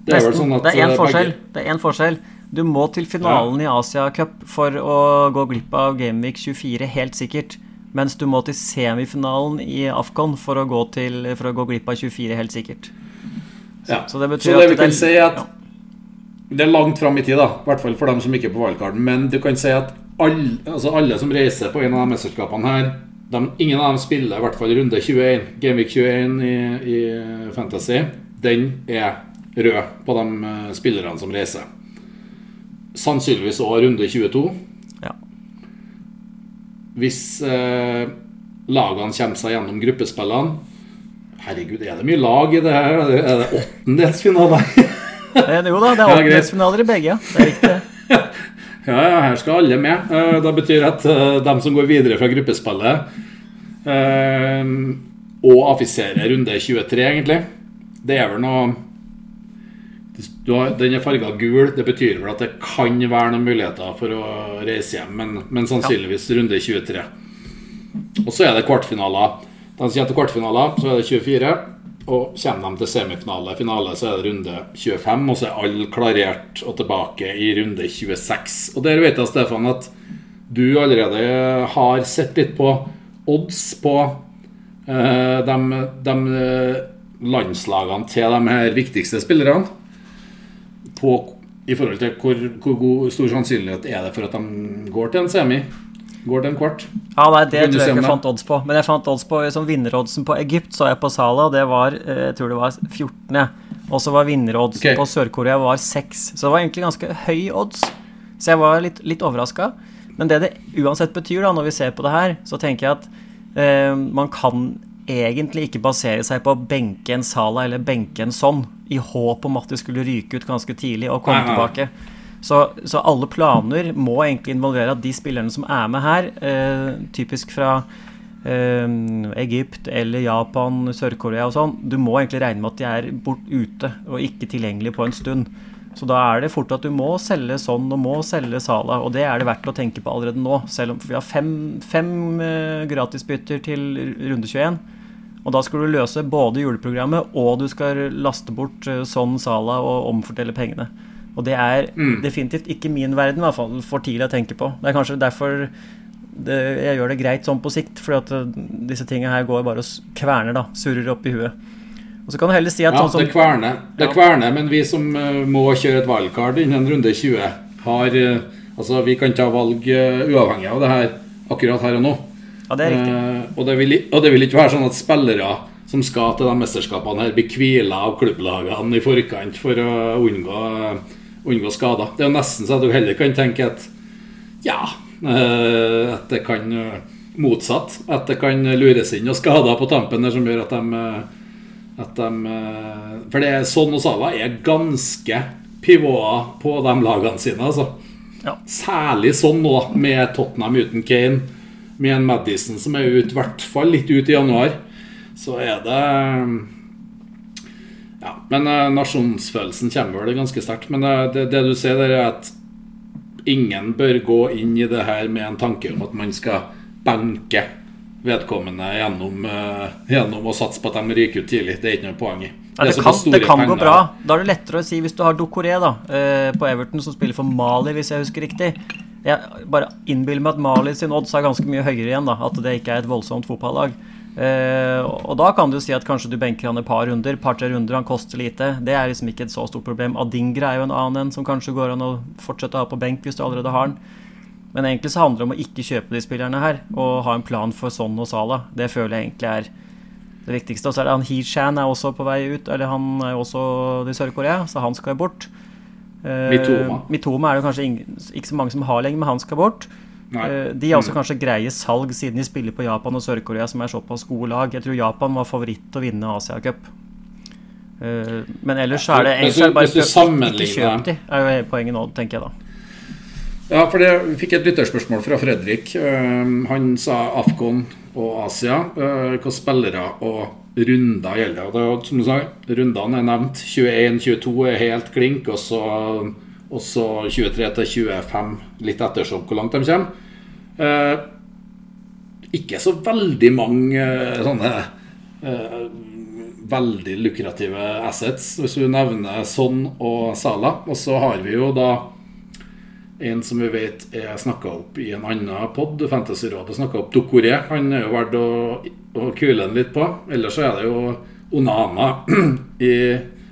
det er vel sånn at Det er én eh, forskjell. Det er en forskjell. Du må til finalen ja. i Asia Cup for å gå glipp av Gameweek 24, helt sikkert. Mens du må til semifinalen i Afcon for å gå, til, for å gå glipp av 24, helt sikkert. Ja. Så, det betyr så det at vi kan si at ja. det er langt fram i tid, da. I hvert fall for dem som ikke er på valgkarten. Men du kan si at alle, altså alle som reiser på en av de mesterskapene her de, Ingen av dem spiller i hvert fall runde 21. Gameweek 21 i, i Fantasy. Den er rød på de uh, spillerne som reiser. Sannsynligvis òg runde 22. Ja. Hvis eh, lagene kommer seg gjennom gruppespillene Herregud, er det mye lag i det her? Er det åttendelsfinale? jo da, det er åttendelsfinaler i begge. Det er riktig. Ja, ja, her skal alle med. Eh, det betyr at eh, de som går videre fra gruppespillet eh, og affiserer runde 23, egentlig Det er vel noe Den er farga gul. Det betyr vel at det kan være noen muligheter for å reise hjem, men, men sannsynligvis runde 23. Og så er det kvartfinaler. De kommer til kvartfinaler, så er det 24. Og kommer de til semifinale, finale, så er det runde 25. Og så er alle klarert og tilbake i runde 26. Og der vet jeg, Stefan, at du allerede har sett litt på odds på eh, de, de, eh, landslagene til de her viktigste spillerne. På, I forhold til hvor, hvor god, stor sannsynlighet er det for at de går til en semi. Går det en kvart? Ja, nei, Det tror jeg ikke jeg fant odds på. Men jeg fant odds på som vinneroddsen på Egypt, så jeg på Sala. Det var eh, jeg tror det var 14. Og så var vinneroddsen okay. på Sør-Korea var 6. Så det var egentlig ganske høy odds. Så jeg var litt, litt overraska. Men det det uansett betyr, da, når vi ser på det her, så tenker jeg at eh, man kan egentlig ikke basere seg på å benke en Sala eller benke en sånn i håp om at det skulle ryke ut ganske tidlig og komme tilbake. Så, så, alle planer må egentlig involvere at de spillerne som er med her, eh, typisk fra eh, Egypt eller Japan, Sør-Korea og sånn, du må egentlig regne med at de er bort ute og ikke tilgjengelige på en stund. Så da er det fort at du må selge sånn og må selge Sala, og det er det verdt å tenke på allerede nå. Selv om vi har fem, fem eh, gratisbytter til runde 21. Og da skal du løse både juleprogrammet og du skal laste bort eh, sånn Sala og omfordele pengene. Og det er definitivt ikke min verden, i hvert fall for tidlig å tenke på. Det er kanskje derfor det, jeg gjør det greit sånn på sikt, fordi at eh, disse tingene her går bare og kverner, da. Surrer opp i huet. Og så kan du heller si at Ja, sånn som det kverner, det Ja. kverner, men vi som uh, må kjøre et valgkart innen runde 20, har uh, Altså, vi kan ta valg uh, uavhengig av det her akkurat her og nå. Ja, det er riktig. Og, det vil, og det vil ikke være sånn at spillere som skal til de mesterskapene her, blir hvila av klubblagene i forkant for å unngå, unngå skader. Det er jo nesten så at du heller kan tenke at ja eh, At det kan eh, motsatt. At det kan lures inn og skader på tampen der som gjør at de eh, at de For det er sånn og Sala er ganske pivoter på de lagene sine, altså. Ja. Særlig sånn nå, med Tottenham uten Kane, med en Madison som er ute, i hvert fall litt ut i januar, så er det Ja, men uh, nasjonsfølelsen kommer vel ganske sterkt. Men uh, det, det du sier, der er at ingen bør gå inn i det her med en tanke om at man skal benke vedkommende gjennom, uh, gjennom å satse på at de ryker ut tidlig. Det er ikke noe poeng i. Ja, det, det, kan, det kan gå bra. Da er det lettere å si hvis du har Dokoré da, på Everton, som spiller for Mali, hvis jeg husker riktig. Jeg bare innbiller meg at Mali sin odds er ganske mye høyere igjen. da, At det ikke er et voldsomt fotballag. Eh, og da kan du si at kanskje du benker han et par runder. par-tre runder, Han koster lite. Det er liksom ikke et så stort problem. Adingra er jo en annen en som kanskje går an å fortsette å ha på benk hvis du allerede har den. Men egentlig så handler det om å ikke kjøpe de spillerne her, og ha en plan for Son og Sala. Det føler jeg egentlig er det viktigste. Og så er det han Hee-Chan er også på vei ut, eller han er jo også i Sør-Korea, så han skal bort. Uh, Mitoma. Mitoma er det kanskje ikke så mange som har lenger, men han skal bort. Nei. Eh, de er også kanskje greie salg, siden de spiller på Japan og Sør-Korea, som er såpass gode lag. Jeg tror Japan var favoritt til å vinne Asia-cup. Eh, men ellers er det egentlig bare prøv- ikke kjøp de, er jo poenget nå, tenker jeg da. Ja, for det, Vi fikk et lytterspørsmål fra Fredrik. Eh, han sa Afghan og Asia. Uh, hva spillere og runder gjelder det? Og Som du sa, rundene er nevnt. 21-22 er helt klink, og så, og så 23 til 25, litt ettersom hvor langt de kommer. Eh, ikke så veldig mange eh, sånne eh, veldig lukrative assets, hvis du nevner Son og Sala. Og så har vi jo da en som vi vet er snakka opp i en annen pod, Fantasyrådet snakka opp Dokoré. Han er jo verdt å, å kule den litt på. Ellers så er det jo Onana i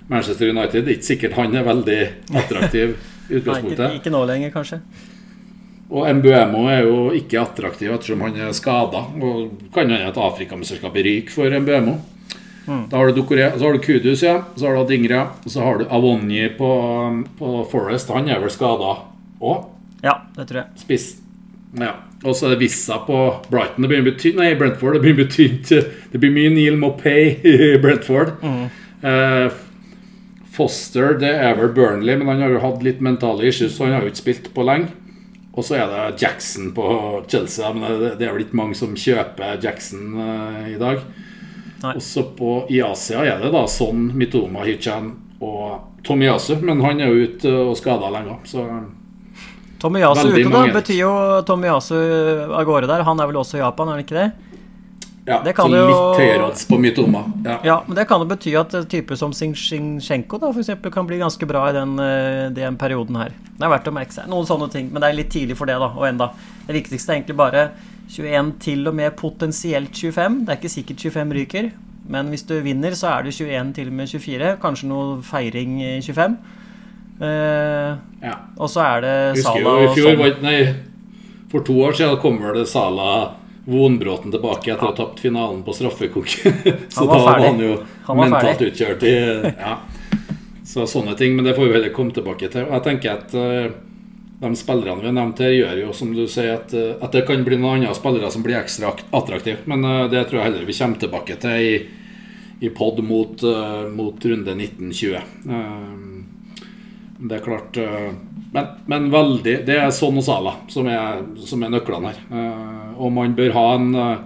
Manchester United. Det er ikke sikkert han er veldig attraktiv i Nei, ikke, utgangspunktet. ikke nå lenger, kanskje. Og Mbuemo er jo ikke attraktiv ettersom han er skada. Kan hende at Afrikamesterskapet ryker for Mbuemo. Da har du Dokore, så har du Kudus, ja. Så har du Adingra. Og så har du Avonji på, på Forest. Han er vel skada òg? Ja, det tror jeg. Spiss. Ja. Og så er det Vissa på Brighton. Det begynner å tynt Nei, Brentford. Det begynner å bety. Det blir mye Neil Mopay i Brentford. Eh, Foster det er vel Burnley, men han har jo hatt litt mentale issues, så han har jo ikke spilt på lenge. Og så er det Jackson på Chelsea. Men det, er vel ikke mange som kjøper Jackson eh, i dag. Også på, i Asia er det da Son, Mitoma, Hichan og Tomiyasu. Men han er jo ute og skada lenge. Så Tomiyasu ute, da, betyr jo Tomiyasu av gårde der. Han er vel også i Japan, er han ikke det? Ja, Det kan så jo- litt høyere odds på mytoma. Ja. Ja, men det kan jo bety at typer som Sinchenko da, for eksempel, kan bli ganske bra i den, eh, den perioden her. Det er verdt å merke seg. Noen sånne ting, men det er litt tidlig for det, da. Og enda. Det viktigste er egentlig bare 21 til og med potensielt 25. Det er ikke sikkert 25 ryker. Men hvis du vinner, så er det 21 til og med 24. Kanskje noe feiring i 25. Uh, Ja. og så er det Sala i og sånn. For to år siden kom vel det Sala Vonbråten tilbake etter å ha tapt finalen på straffekonkurranse. Så var da var han jo Han var mentalt ferdig. utkjørt i Ja. Så sånne ting. Men det får vi heller komme tilbake til. Jeg tenker at uh, de spillerne vi har nevnt her, gjør jo som du sier, at, uh, at det kan bli noen andre spillere som blir ekstra attraktive. Men uh, det tror jeg heller vi kommer tilbake til i, i pod mot, mot runde 1920. Eh, det er klart men, men veldig Det er sånn og Sala som er, som er nøklene her. Uh, og man bør ha en uh,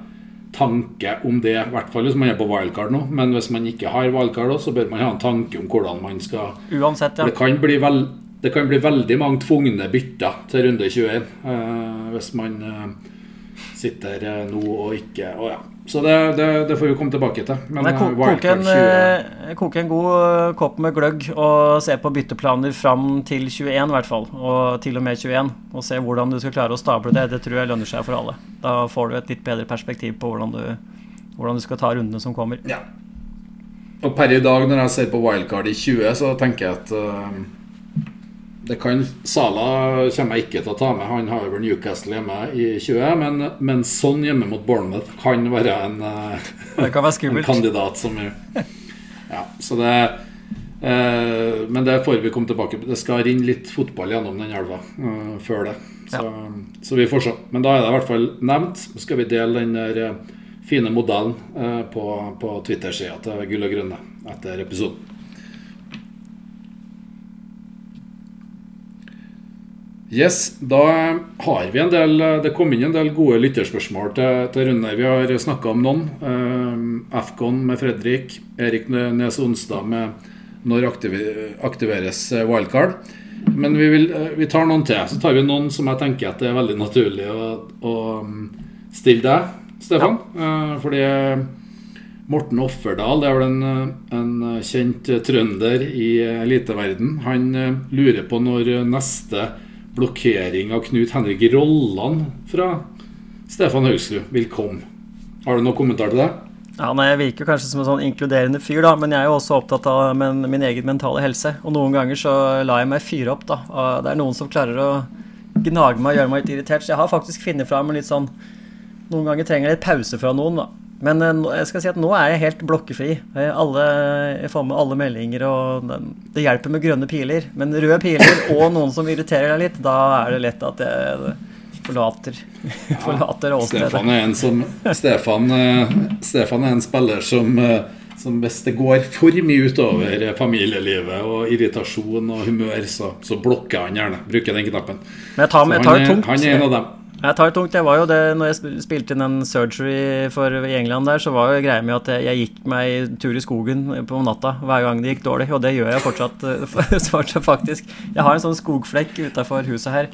tanke om det, i hvert fall hvis man er på wildcard nå. Men hvis man ikke har wildcard, så bør man ha en tanke om hvordan man skal Uansett, ja. Det kan bli, vel, det kan bli veldig mange tvungne bytter til runde 21 uh, hvis man eh, sitter eh, nå og ikke Å ja. Så det, det, det, får vi komme tilbake til. Men, Men koke, koke, en, 20... koke en god kopp med gløgg og se på bytteplaner fram til 21 i hvert fall. Og til og med 21. Og se hvordan du skal klare å stable det. Det tror jeg lønner seg for alle. Da får du et litt bedre perspektiv på hvordan du, hvordan du skal ta rundene som kommer. Ja. Og per i dag, når jeg ser på wildcard i 20, så tenker jeg at uh det kan Sala kommer jeg ikke til å ta med. Han har vel Newcastle hjemme i 20. Men, men sånn hjemme mot Bournemouth kan være en, det kan være en kandidat som Ja, så det eh, Men det får vi komme tilbake Det skal rinne litt fotball gjennom den elva eh, før det. Så, ja. så, vi får se. Men da er det i hvert fall nevnt. Så skal vi dele den der eh, fine modellen eh, på, på Twitter-sida til Gull og grønne etter episoden. Yes, Da har vi en del Det kom inn en del gode lytterspørsmål til, til Rune. Vi har snakka om noen. Uh, Afcon med Fredrik. Erik Nes Onsdag med når aktiveres eh, wildcard. Men vi, vil, uh, vi, tar noen til. Så tar vi noen som jeg tenker at det er veldig naturlig å, å um, stille deg, Stefan. Ja. Uh, fordi Morten Offerdal det er vel en, en kjent trønder i eliteverden. Han lurer på når neste blokkering av Knut Henrik Rolland fra Stefan Haugsrud vil komme. Har du noen kommentar til det? Ja, nei, Jeg virker kanskje som en sånn inkluderende fyr, da, men jeg er jo også opptatt av min, min egen mentale helse. Og noen ganger så lar jeg meg fyre opp. da. Det er noen som klarer å gnage meg og gjøre meg litt irritert. Så jeg har faktisk funnet fram en litt sånn Noen ganger trenger jeg litt pause fra noen. da. Men eh, jeg skal si at nå er jeg helt blokkefri. Alle, jeg får med alle meldinger, og det hjelper med grønne piler. Men røde piler og noen som irriterer deg litt, da er det lett at jeg forlater, ja, forlater Stefan er en som Stefan, eh, Stefan er en spiller som, eh, som hvis det går for mye utover familielivet og irritasjon og humør, så, så blokker han gjerne. Bruker den knappen. Men jeg tar, jeg tar han, tungt. han er en av dem. Jeg tar det tungt. Jeg var jo det, når jeg spilte inn en surgery for, i England der, så var jo greia med at jeg, jeg gikk meg tur i skogen på natta hver gang det gikk dårlig. Og det gjør jeg fortsatt, fortsatt faktisk. Jeg har en sånn skogflekk utafor huset her.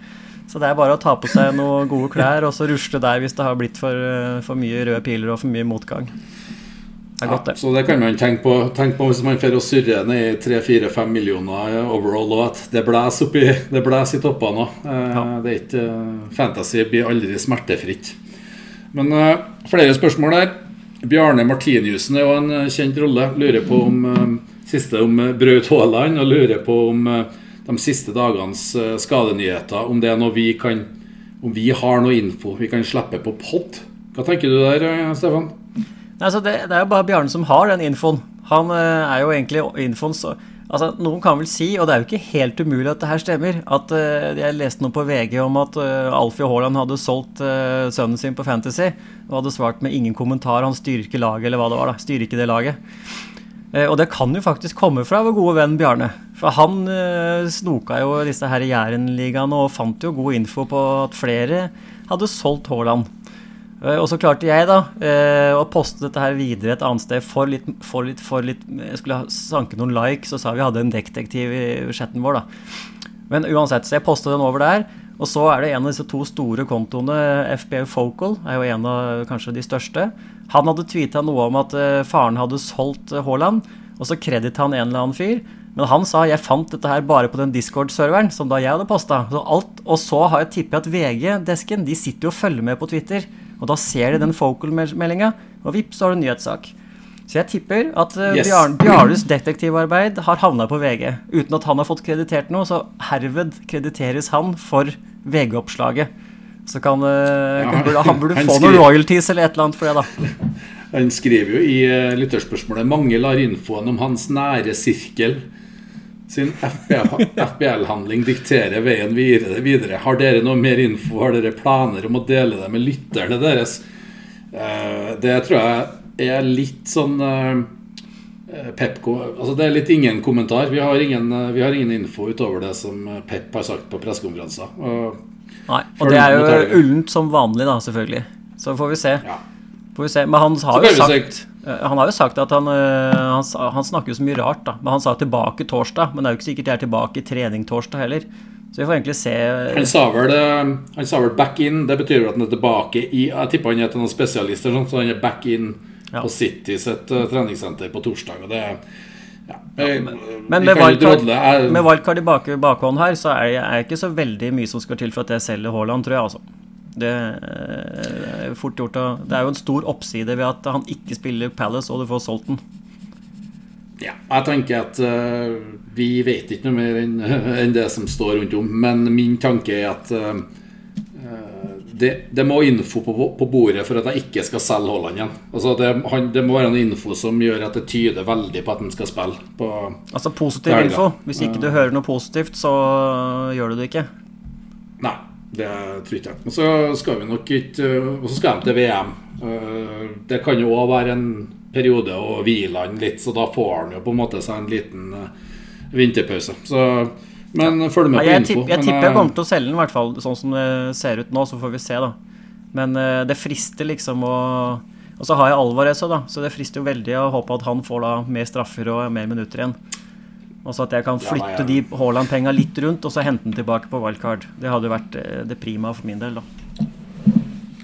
Så det er bare å ta på seg noen gode klær og så rusle der hvis det har blitt for, for mye røde piler og for mye motgang. Det er godt, det. Ja, så det kan man tenke på, tenke på hvis man får surre ned i 3-4-5 millioner overall, og at det blåser blæs i toppene òg. Eh, ja. Det er ikke eh, Fantasy blir aldri smertefritt. Men flere spørsmål der. Bjarne Martiniussen er jo en kjent rolle. Lurer på om siste om Braut Haaland, og lurer på om de siste dagenes skadenyheter, om det er noe vi kan Om vi har noe info vi kan slippe på pod. Hva tenker du der, Stefan? Altså det, det, er jo bare Bjarne som har den infoen. Han uh, er jo egentlig infoen så Altså, Noen kan vel si, og det er jo ikke helt umulig at det her stemmer, at uh, jeg leste noe på VG om at uh, Alfie Haaland hadde solgt sønnen sin på Fantasy og hadde svart med ingen kommentar. Han styrer ikke laget, eller hva det var. da, styrer ikke det laget. og det kan jo faktisk komme fra vår gode venn Bjarne. For han snoka jo disse her Jærenligaene og fant jo god info på at flere hadde solgt Haaland. Eh, og så klarte jeg da eh, å poste dette her videre et annet sted for litt, for litt, for litt Jeg skulle sanke noen likes og sa vi hadde en detektiv i chatten vår, da. Men uansett, så jeg posta den over der. Og så er det en av disse to store kontoene, FBU Focal, er jo en av kanskje de største. Han hadde tweeta noe om at uh, faren hadde solgt Haaland, og så kredit han en eller annen fyr. Men han sa jeg fant dette her bare på den Discord-serveren som da jeg hadde posta. Og så har jeg tippet at VG-desken de sitter jo og følger med på Twitter. Og da ser de den focal-meldinga, og vips, så har du en nyhetssak. Så jeg tipper at uh, yes. Bjarnes detektivarbeid har havna på VG. Uten at han har fått kreditert noe, så herved krediteres han for VG-oppslaget. Så kan, uh, ja, burde, han burde han få noen royalties eller et eller annet for det, da. Han skriver jo i uh, lytterspørsmålet mange lar infoen om hans nære sirkel sin FBL-handling dikterer veien videre. Har dere noe mer info? Har dere planer om å dele det med lytterne deres? Eh, det tror jeg er litt sånn eh, Pepco altså Det er litt ingen kommentar. Vi har ingen, eh, vi har ingen info utover det som Pep har sagt på pressekonferanser. Nei, og det er jo ullent som vanlig, da, selvfølgelig. Så får vi se. Ja. Får vi se. Men han har jo sagt Eh, han har jo sagt at han, eh, han, han snakker jo så mye rart, da. Men han sa tilbake torsdag. Men det er jo ikke sikkert jeg er tilbake i trening torsdag heller. Så vi får egentlig se Han sa vel, eh, han sa vel 'back in'. Det betyr vel at han er tilbake i Jeg tipper han er til noen spesialister, sånn, så han er back in Ja. på City sitt uh, treningssenter på torsdag. Og det ja, jeg- Men vi med wildcard i bak, bakhånd her, så er det ikke så veldig mye som skal til for at jeg selger Haaland, tror jeg. altså. Det er fort gjort Det er jo en stor oppside ved at han ikke spiller Palace, og du får solgt den. Ja, jeg tenker at uh, vi vet ikke noe mer enn en det som står rundt om. Men min tanke er at eh, eh, det, det må info på, på bordet for at jeg ikke skal selge Haaland igjen. Altså det, han, det må være noe info som gjør at det tyder veldig på at han skal spille. På, Altså positiv info. Hvis ikke du hører noe positivt, så gjør du det ikke. nei, det tror ikke jeg. Og så skal vi nok ikke eh, Og så skal de til VM. Eh, Det kan jo òg være en periode å hvile han litt, så da får han jo på en måte seg en liten eh, vinterpause. Så men følg med på jeg, info. tipp, jeg Men, tipper jeg kommer til å selge den, i hvert fall sånn som det ser ut nå. Så får vi se, da. Men det frister liksom å Og så har jeg Alvarez òg, da, så det frister jo veldig å håpe at han får da mer straffer og mer minutter igjen. Og så at jeg kan Ja, nei, flytte ja. de Haaland-penga litt rundt, og så hente den tilbake på wildcard. Det hadde jo vært eh, det prima for min del, da.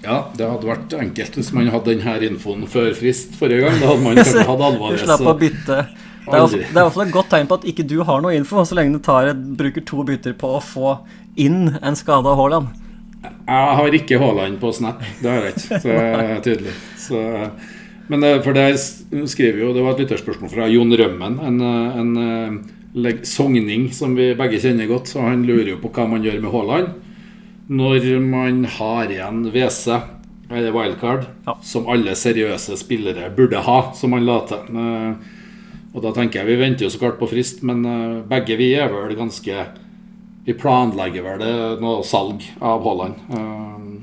Ja, det hadde vært enkelt hvis man hadde denne infoen før frist forrige gang. Da hadde man kanskje hatt Du slapp å bytte. Det er, hvert fall et godt tegn på at ikke du har noe info, så lenge du tar bruker to bytter på å få inn en skada Haaland. Jeg har ikke Haaland på Snap, det har jeg ikke. Så det er tydelig. Så, men for der skriver jo, det var et lytterspørsmål fra Jon Rømmen, en, eh, en eh, sogning som vi begge kjenner godt. Så han lurer jo på hva man gjør med Haaland når man har igjen WC, eller wildcard, Ja. som alle seriøse spillere burde ha, som han la til. Eh, Og da tenker jeg, Vi venter jo så klart på frist, men eh, begge vi er vel ganske Vi planlegger vel det noe salg av Haaland.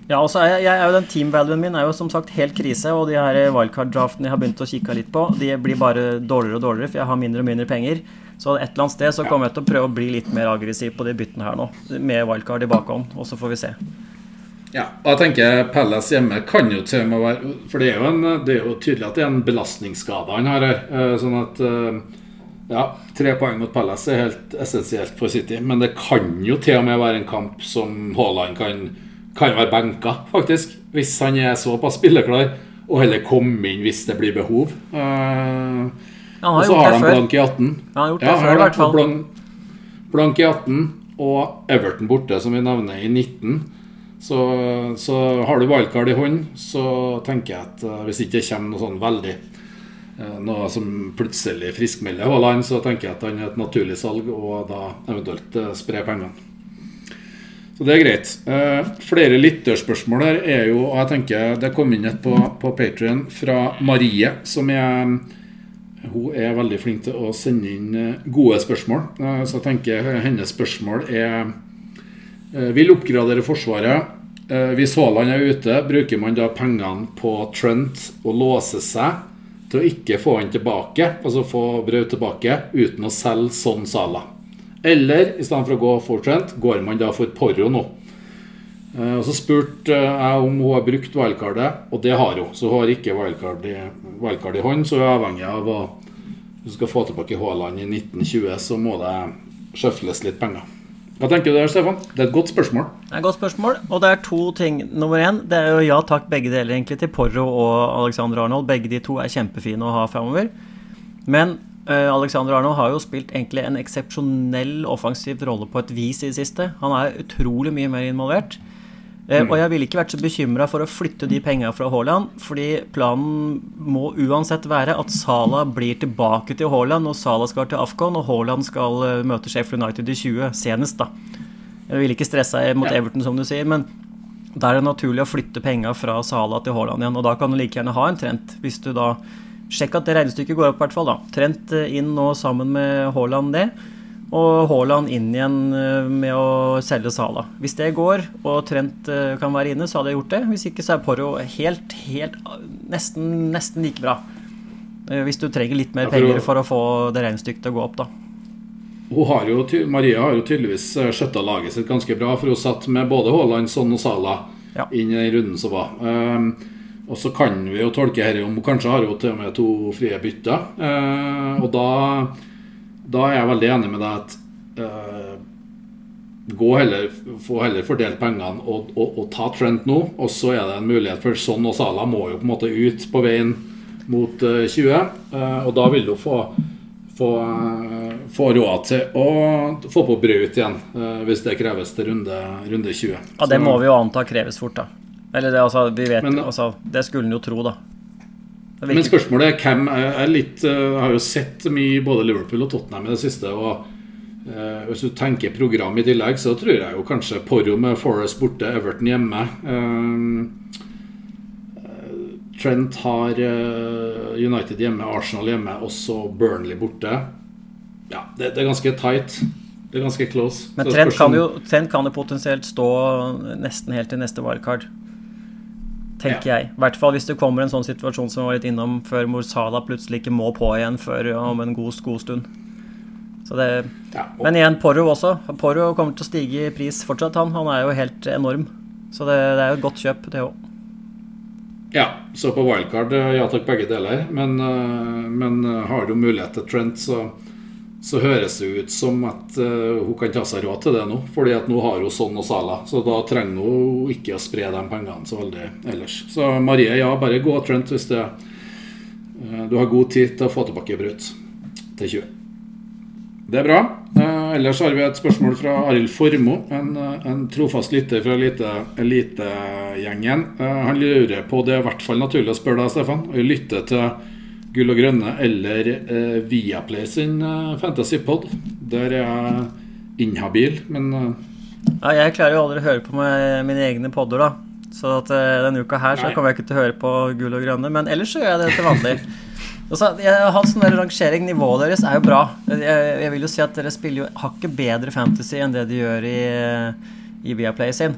Ja, og så er jeg, jeg er jo den team-valuen min er jo som sagt helt krise, og de her wildcard-draftene jeg har begynt å kikke litt på, de blir bare dårligere og dårligere, for jeg har mindre og mindre penger. Så et eller annet sted så kommer jeg til å prøve å bli litt mer aggressiv på de byttene her nå, med wildcard i bakhånd, og så får vi se. Ja, og jeg tenker Pelles hjemme kan jo til og med være For det er jo, en, det er jo tydelig at det er en belastningsskade han har her. Eh, Sånn at eh, Ja, tre poeng mot Palace er helt essensielt for City. Men det kan jo til og med være en kamp som Haaland kan, kan være benka, faktisk. Hvis han er såpass spilleklar. Og heller komme inn hvis det blir behov. Uh, og så har de blank i 18. Han har gjort det Ja, før, i hvert fall. Blank, blank i 18 og Everton borte, som vi nevner, i 19. Så, så har du wildcard i hånd, så tenker jeg at eh, hvis ikke det kommer noe sånn veldig Noe som plutselig friskmelder Haaland, så tenker jeg at han er et naturlig salg, og da eventuelt eh, spre pengene. Så det er greit. Eh, flere lytterspørsmål her er jo og jeg tenker Det kom inn et på, på Patrion fra Marie, som er hun er veldig flink til å sende inn eh, gode spørsmål. Eh, Så jeg tenker hennes spørsmål er eh, Vil oppgradere Forsvaret. Eh, Hvis Haaland er ute, bruker man da pengene på Trent og låse seg til å ikke få han tilbake, altså få Braut tilbake, uten å selge sånn Sala? Eller i stedet for å gå for Trent, går man da for Porro nå? Eh, Og Så spurte jeg om hun har brukt wildcardet, og det har hun. Så hun har ikke wildcard i, i hånd, så hun er avhengig av å Hvis du skal få tilbake Haaland i 1920, så må det sjøfles litt penger. Hva tenker du der, Stefan? Det er et godt spørsmål. Det er et godt spørsmål, og det er to ting. Nummer én, det er jo ja takk begge deler egentlig til Porro og Alexander Arnold. Begge de to er kjempefine å ha framover. Men uh, Alexander Arnold har jo spilt egentlig en eksepsjonell offensiv rolle på et vis i det siste. Han er utrolig mye mer involvert. Eh, Og jeg ville ikke vært så bekymra for å flytte de penga fra Haaland, fordi planen må uansett være at Sala blir tilbake til Haaland når Sala skal til Afcon og Haaland skal eh, møte Sheffield United i 20, senest, da. Jeg ville ikke stressa mot Everton, som du sier, men da er det naturlig å flytte penga fra Sala til Haaland igjen, og da kan du like gjerne ha en Trent, hvis du da Sjekk at det regnestykket går opp, i hvert fall. da. Trent eh, inn nå sammen med Haaland, det. Og Haaland inn igjen eh, med å selge Sala. Hvis det går, og Trent eh, kan være inne, så hadde jeg gjort det. Hvis ikke, så er Porro helt, helt nesten, nesten like bra. Eh, Hvis du trenger litt mer penger for å få det regnestykket til å gå opp, da. Hun har jo, Maria har jo tydeligvis skjøtta laget sitt ganske bra, for hun satt med både Haaland, Son og Sala Ja. inn i den runden som var. Um, og så kan vi jo tolke dette om Kanskje har hun til og med to frie bytter. Uh, og da, da er jeg veldig enig med deg at uh, gå heller, få heller fordelt pengene og, og, og, ta Trent nå. Og så er det en mulighet for sånn, og Sala må jo på en måte ut på veien mot uh, 20. Uh, og da vil du få, få, uh, få råd til å få på Braut igjen, hvis det kreves til runde, runde 20. Ja, det må vi jo anta kreves fort, da. Eller det, altså, vi vet, men, altså, det skulle en jo tro, da. Men spørsmålet er hvem er litt Jeg har jo sett mye både Liverpool og Tottenham i det siste. og Eh, hvis du tenker program i tillegg, så tror jeg jo kanskje Porro med Forest borte, Everton hjemme. Eh, Trent har eh, United hjemme, Arsenal hjemme, også Burnley borte. Ja, det, det er ganske tight. Det er ganske close. Men Trent kan, jo, Trent kan jo potensielt stå nesten helt til neste wildcard. Tenker ja. jeg. I hvert fall hvis det kommer en sånn situasjon som vi var litt innom før Morsala plutselig ikke må på igjen før om en god, god stund. Det, ja, men igjen, Porro også. Porro kommer til å stige i pris fortsatt, han. Han er jo helt enorm. Så det, det er jo et godt kjøp, det òg. Ja, så på wildcard, eh, ja takk, begge deler. Men, eh, men eh, har du mulighet til Trent, så, så høres det ut som at uh, hun kan ta seg råd til det nå. Fordi at nå har hun sånn og Sala, så da trenger hun ikke å spre de pengene så veldig ellers. Så Marie, ja, bare gå Trent hvis det, uh, du har god tid til å få tilbake Braut til 20. Det er bra. Uh, ellers har vi et spørsmål fra Arild Formo, en, en, trofast lytter fra elitegjengen. Eh, han lurer på, det er i hvert fall naturlig å spørre deg, Stefan, å lytte til Gull og grønne eller eh, Viaplay sin eh, Fantasypod. Der er jeg inhabil, men eh. Ja, jeg klarer jo aldri å høre på mine egne podder, da. Så at, eh, denne uka her så kommer jeg ikke til å høre på Gull og grønne. Men ellers så gjør jeg det til vanlig. Altså, Hans sånn rangering, nivået deres, er jo bra. Jeg, jeg, vil jo si at dere spiller jo hakket bedre fantasy enn det de gjør i, i Viaplay sin.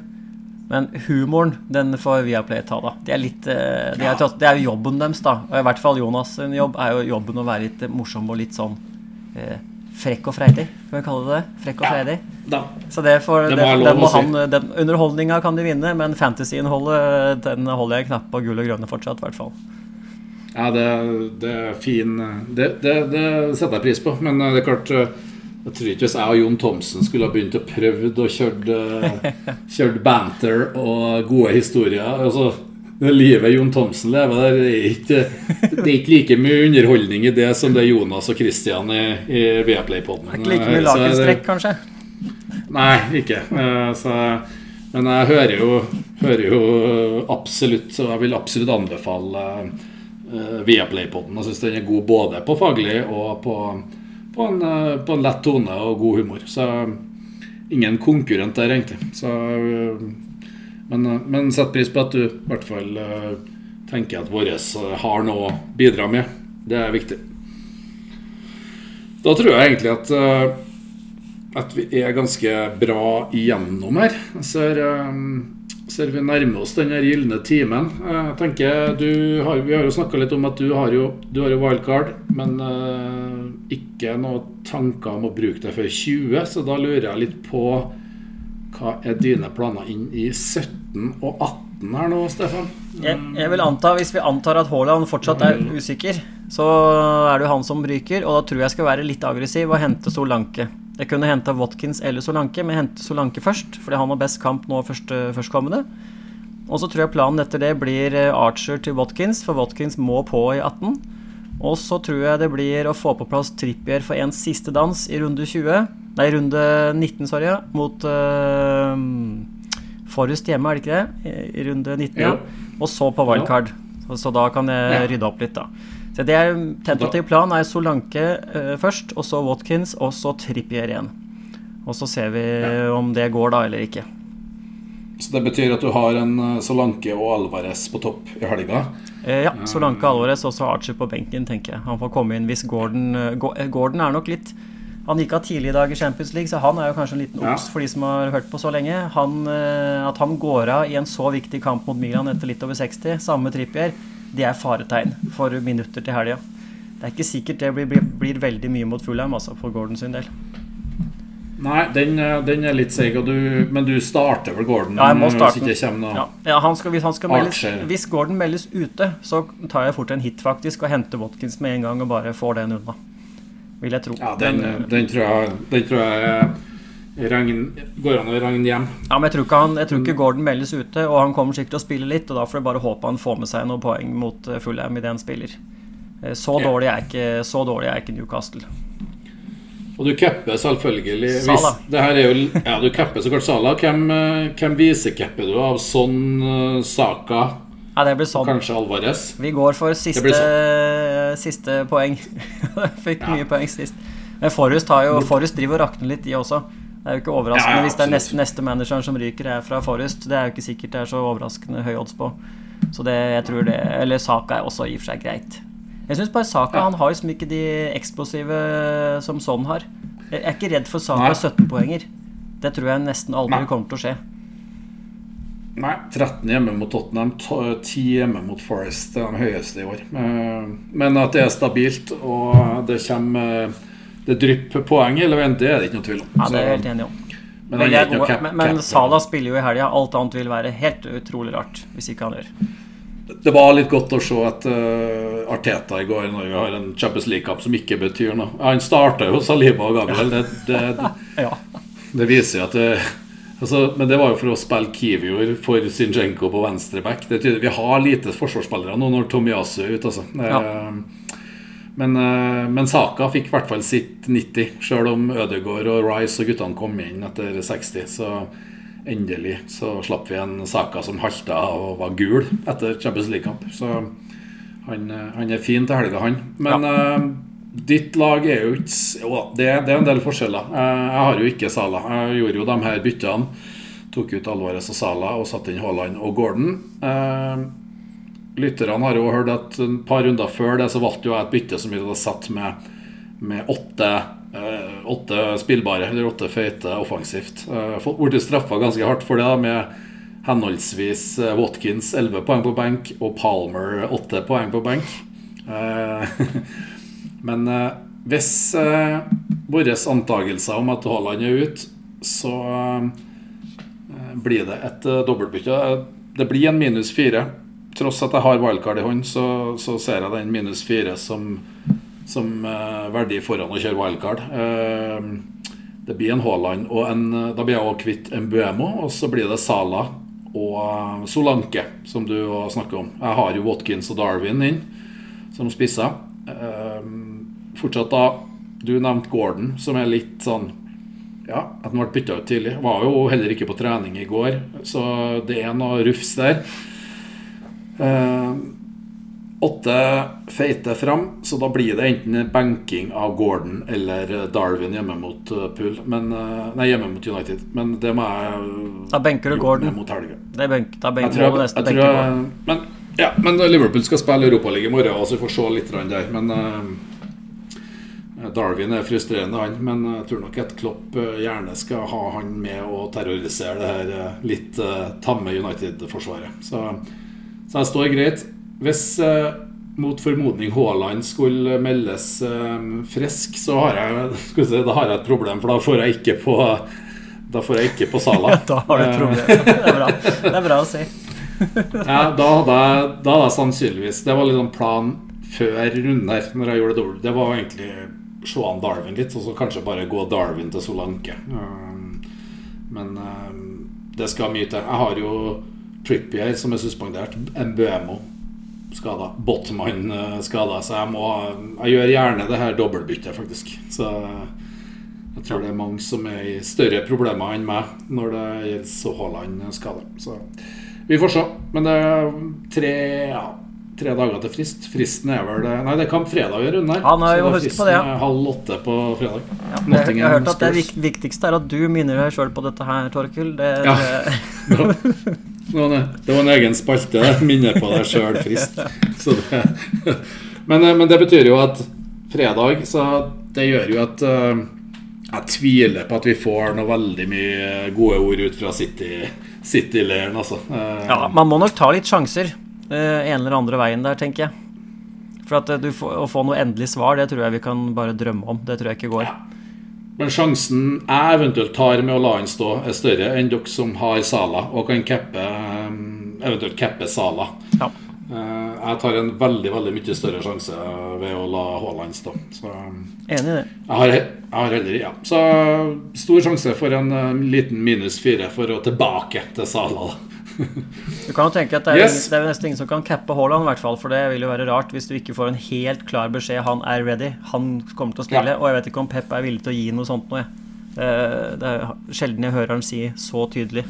Men humoren, den får Viaplay ta, da. Det er, litt, eh, det er, det er jo jobben deres, da. Og i hvert fall Jonas' sin jobb er jo jobben å være litt morsom og litt sånn eh, frekk og freidig. Kan vi kalle det det? Frekk og freidig. Ja, Så det får, det, må han, den Underholdninga kan de vinne, men fantasy-innholdet den holder jeg knapp på gull og grønne fortsatt, i hvert fall. Ja, det, det er fin det, det, det, setter jeg pris på. Men eh, det er klart eh, Jeg tror ikke hvis jeg og Jon Thomsen skulle ha begynt å prøvd og kjørt, eh, kjørt banter og gode historier altså, det livet Jon Thomsen lever der, det er, ikke, det er ikke like mye underholdning i det som det er Jonas og Christian i, i Viaplay-poden. Ikke like mye lakenstrekk, kanskje? Nei, ikke. Så, men jeg hører jo, hører jo absolutt, så jeg vil absolutt anbefale uh, Viaplay-poden. Jeg syns den er god både på faglig og på, på, en, uh, på, en, lett tone og god humor. Så ingen konkurrent der, egentlig. Så, uh, men, men sett pris på at du i hvert fall tenker at våre har noe å bidra med. Det er viktig. Da tror jeg egentlig at at vi er ganske bra igjennom her. Jeg ser ser vi nærmer oss den gylne timen. Jeg tenker, har, Vi har jo snakka litt om at du har jo, du har jo wildcard, men uh, ikke noen tanker om å bruke det før 20. Så da lurer jeg litt på hva er dine planer inn i 17 og 18 her nå, Stefan? Jeg, jeg vil anta, Hvis vi antar at Haaland fortsatt er usikker, så er det jo han som ryker. Og da tror jeg skal være litt aggressiv og hente Solanke. Jeg kunne henta Watkins eller Solanke, men jeg henter Solanke først. Fordi han har best kamp nå første, førstkommende. Og så tror jeg planen etter det blir eh, Archer til Watkins, for Watkins må på i 18. Og så tror jeg det blir å få på plass Trippier for en siste dans i runde 20 Nei, runde 19, sorry, mot uh, Forrest hjemme, er det ikke det? I, i runde 19, ja. Og så på wildcard. Så, så da kan jeg rydde opp litt, da. Så det er Tentativ plan er Solanke uh, først, og så Watkins, og så Trippier igjen. Og så ser vi ja. om det går, da, eller ikke. Så det betyr at du har en eh, Solanke og Alvarez på topp i helga? Eh, ja. Solanke, Alvarez og så Archer på benken, tenker jeg. Han får komme inn hvis Gordon Gordon er nok litt han gikk av tidlig i dag i Champions League, så han er jo kanskje en liten obs ja. for de som har hørt på så lenge. Han, at han går av i en så viktig kamp mot Milan etter litt over 60, samme Trippier, det er faretegn for minutter til helga. Det er ikke sikkert det blir, blir, blir veldig mye mot Fulheim altså, for Gordon sin del. Nei, den, den er litt seig, men du starter vel Gordon? Ja, jeg må starte hvis, ja. Ja, han skal, hvis, han skal meldes, hvis, Gordon meldes ute, så tar jeg fort en hit faktisk og henter Watkins med en gang og bare får den unna. Vil jeg tro. Ja, den, den, tror, jeg, den tror jeg regn, går an å regne hjem. Ja, men jeg tror, ikke han, jeg tror ikke Gordon meldes ute, og han kommer sikkert til å spille litt. Og da får jeg bare håpe han får med seg noen poeng mot eh, Fulham idet han spiller. Eh, Så dårlig er ikke, så dårlig er ikke Newcastle. Og du capper selvfølgelig Sala. Det jo, Ja, du capper så klart Sala. Hvem, eh, hvem visecapper du av sånn Saka, Ja, det blir sånn. kanskje Alvarez? Vi går for siste, sånn. siste poeng. Fikk Ja. mye poeng sist. Men Forrest, jo, Forrest driver og rakner litt, de også. Det er jo ikke overraskende Ja, ja, hvis det er neste, neste manageren som ryker, er fra Forrest. Det er jo ikke sikkert det er så overraskende høy odds på. Så det, jeg tror det Eller Saka er også i og for seg greit. Jeg syns bare Saka Ja. han har liksom ikke de eksplosive som sånn har. Jeg er ikke redd for Saka Nei. 17-poenger. Det tror jeg nesten aldri Nei. kommer til å skje. Nei, 13 hjemme mot Tottenham, 10 hjemme mot Forest. Det er de høyeste i år. Eh, Men at det er stabilt, og det kommer eh, Det drypper poeng hele veien, det er det ikke noe tvil om. Ja, det er jeg helt enig om. men Men, jeg, cap- men, men Salah spiller jo i helga. Alt annet vil være helt utrolig rart hvis ikke han gjør. Det var litt godt å se at uh, Arteta i går, når vi har en Champions League-kamp som ikke betyr noe Han starta jo Saliba og Gabriel. Det, det, det, Ja. det viser at det altså, Men det var jo for å spille Kivior for Zinchenko på venstre back. Det betyr, vi har lite forsvarsspillere nå når Tomiasu er ute, altså. Ja. Eh, Men, eh, men Saka fikk i hvert fall sitt 90, sjøl om Ødegaard og Rice og guttene kom inn etter 60. Så endelig så slapp vi en Saka som halta og var gul etter Champions League-kamp. Så han, eh, han er fin til helga, han. Men eh, ditt lag er jo ikke Jo det, det er en del forskjeller. Uh, jeg har jo ikke Sala. Jeg gjorde jo de her byttene. Tok ut Alvarez og Sala og satte inn Haaland og Gordon. Eh, Lytterne har jo hørt at et par runder før det så valgte jo jeg et bytte som vi hadde satt med, med åtte, eh, åtte spillbare, eller åtte feite offensivt. Eh, blitt straffa ganske hardt for det, da, med henholdsvis eh, Watkins 11 poeng på benk og Palmer 8 poeng på benk. Eh, men eh, hvis uh, våre antagelser om at Haaland er ute, så eh, blir det et eh, dobbeltbytte. Det blir en minus fire. Tross at jeg har wildcard i hånd, så, så ser jeg den minus fire som, som uh, verdi foran å kjøre wildcard. Uh, det blir en Haaland, og en, da blir jeg også kvitt en Buemo, og så blir det Sala og eh, Solanke, som du snakker om. Jeg har jo Watkins og Darwin inn som spisser. Uh, fortsatt da Du nevnte Gordon, som er litt sånn ja, at han ble bytta ut tidlig. Var jo heller ikke på trening i går, så det er noe rufs der. Eh, åtte feite fram, så da blir det enten benking av Gordon eller Darwin hjemme mot eh, Pool. Men, eh, nei, hjemme mot United. Men det må jeg Da benker du Gordon. mot helga. Det benk, da Jeg tror du jeg, nesten jeg tror jeg, men, ja, men Liverpool skal spille Europaligaen i morgen, så vi får se litt der. Men eh, Darwin er frustrerende, han. Men jeg tror nok at Klopp eh, gjerne skal ha han med og terrorisere det her eh, litt eh, tamme United-forsvaret. Så, så jeg står greit. Hvis eh, mot formodning Haaland skulle meldes eh, frisk, så har jeg, skal si, da har jeg et problem, for da får jeg ikke på da får jeg ikke på Sala. Da har du et problem. Det er bra, det er bra å si. Ja, da hadde jeg, da hadde jeg sannsynligvis Det var litt sånn plan før runden her, når jeg gjorde det dobbelt. Det var egentlig se an Darwin litt, og så kanskje bare gå Darwin til Solanke. Um, Men um, det skal mye til. Jeg har jo Trippier som er suspendert. Mbuemo skada. Botman uh, skada. Så jeg må Jeg gjør gjerne det her dobbeltbyttet, faktisk. Så jeg tror det er mange som er i større problemer enn meg når det gjelder Haaland skade. Så vi får se. Men det er tre, ja, tre dager til frist. Fristen er vel Nei, det er kamp fredag i runden her. Ja, nei, Så vi fristen på det, ja. er halv åtte på fredag. Ja, jeg, jeg har hørt at det viktigste er at du minner deg sjøl på dette her, Torkil. Det, Ja. det, Det var en, det var en egen spalte. Minne på deg sjøl, frist. Så det, men, eh, men det betyr jo at fredag Så det gjør jo at eh, jeg tviler på at vi får noe veldig mye gode ord ut fra City- City-leiren, altså. Eh, ja, man må nok ta litt sjanser en eller andre veien der, tenker jeg. For at du å få noe endelig svar, det tror jeg vi kan bare drømme om. Det tror jeg ikke går. Men sjansen jeg eventuelt tar med å la han stå, er større enn dere som har Sala og kan cappe, eh, eventuelt cappe Sala. Ja. Eh, jeg tar en veldig veldig mye større sjanse ved å la Haaland stå. Så Enig i det. jeg har, jeg har heller ja. Så stor sjanse for en eh, liten minus fire for å tilbake til Sala. da. Du kan jo tenke at det er, Yes. det er nesten ingen som kan cappe Haaland, i hvert fall. For det vil jo være rart hvis du ikke får en helt klar beskjed. Han er ready. Han kommer til å spille. Ja. Og jeg vet ikke om Pep er villig til å gi noe sånt noe. Det, det er sjelden jeg hører han si så tydelig.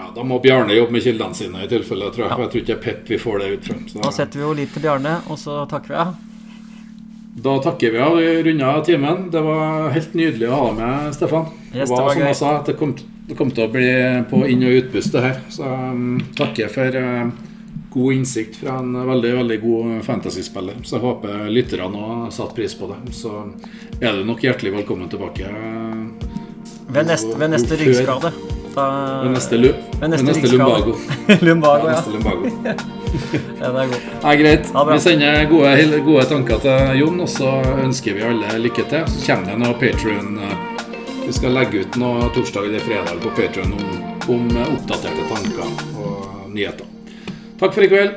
Ja, Da må Bjarne jobbe med kildene sine, i tilfelle. Jeg tror, jeg. jeg tror ikke Pep vi får det ut fra. Så Da setter vi jo litt til Bjarne, og så takker vi av. Da takker vi av. Vi av timen. Det var helt nydelig å ha deg med, Stefan. Yes, det det var, var som gøy. jeg sa, det kom, det kommer til å bli på inn- og utpust, det her. Så um, takker for uh, god innsikt fra en veldig veldig god fantasyspiller. Så jeg håper lytterne har satt pris på det. Så er du nok hjertelig velkommen tilbake. uh, Ved neste, ved neste ryggskade. Da, Ved neste, lu Ved neste ved neste lumbago. Lumbago, Ja, ja. neste lumbago. ja. Det er godt. Ja, greit. Bra. Vi sender gode, gode tanker til Jon, og så ønsker vi alle lykke til. Så kommer det noe Patreon Vi skal legge ut noe torsdag eller fredag på Patreon om, om oppdaterte tanker og nyheter. Takk for i kveld.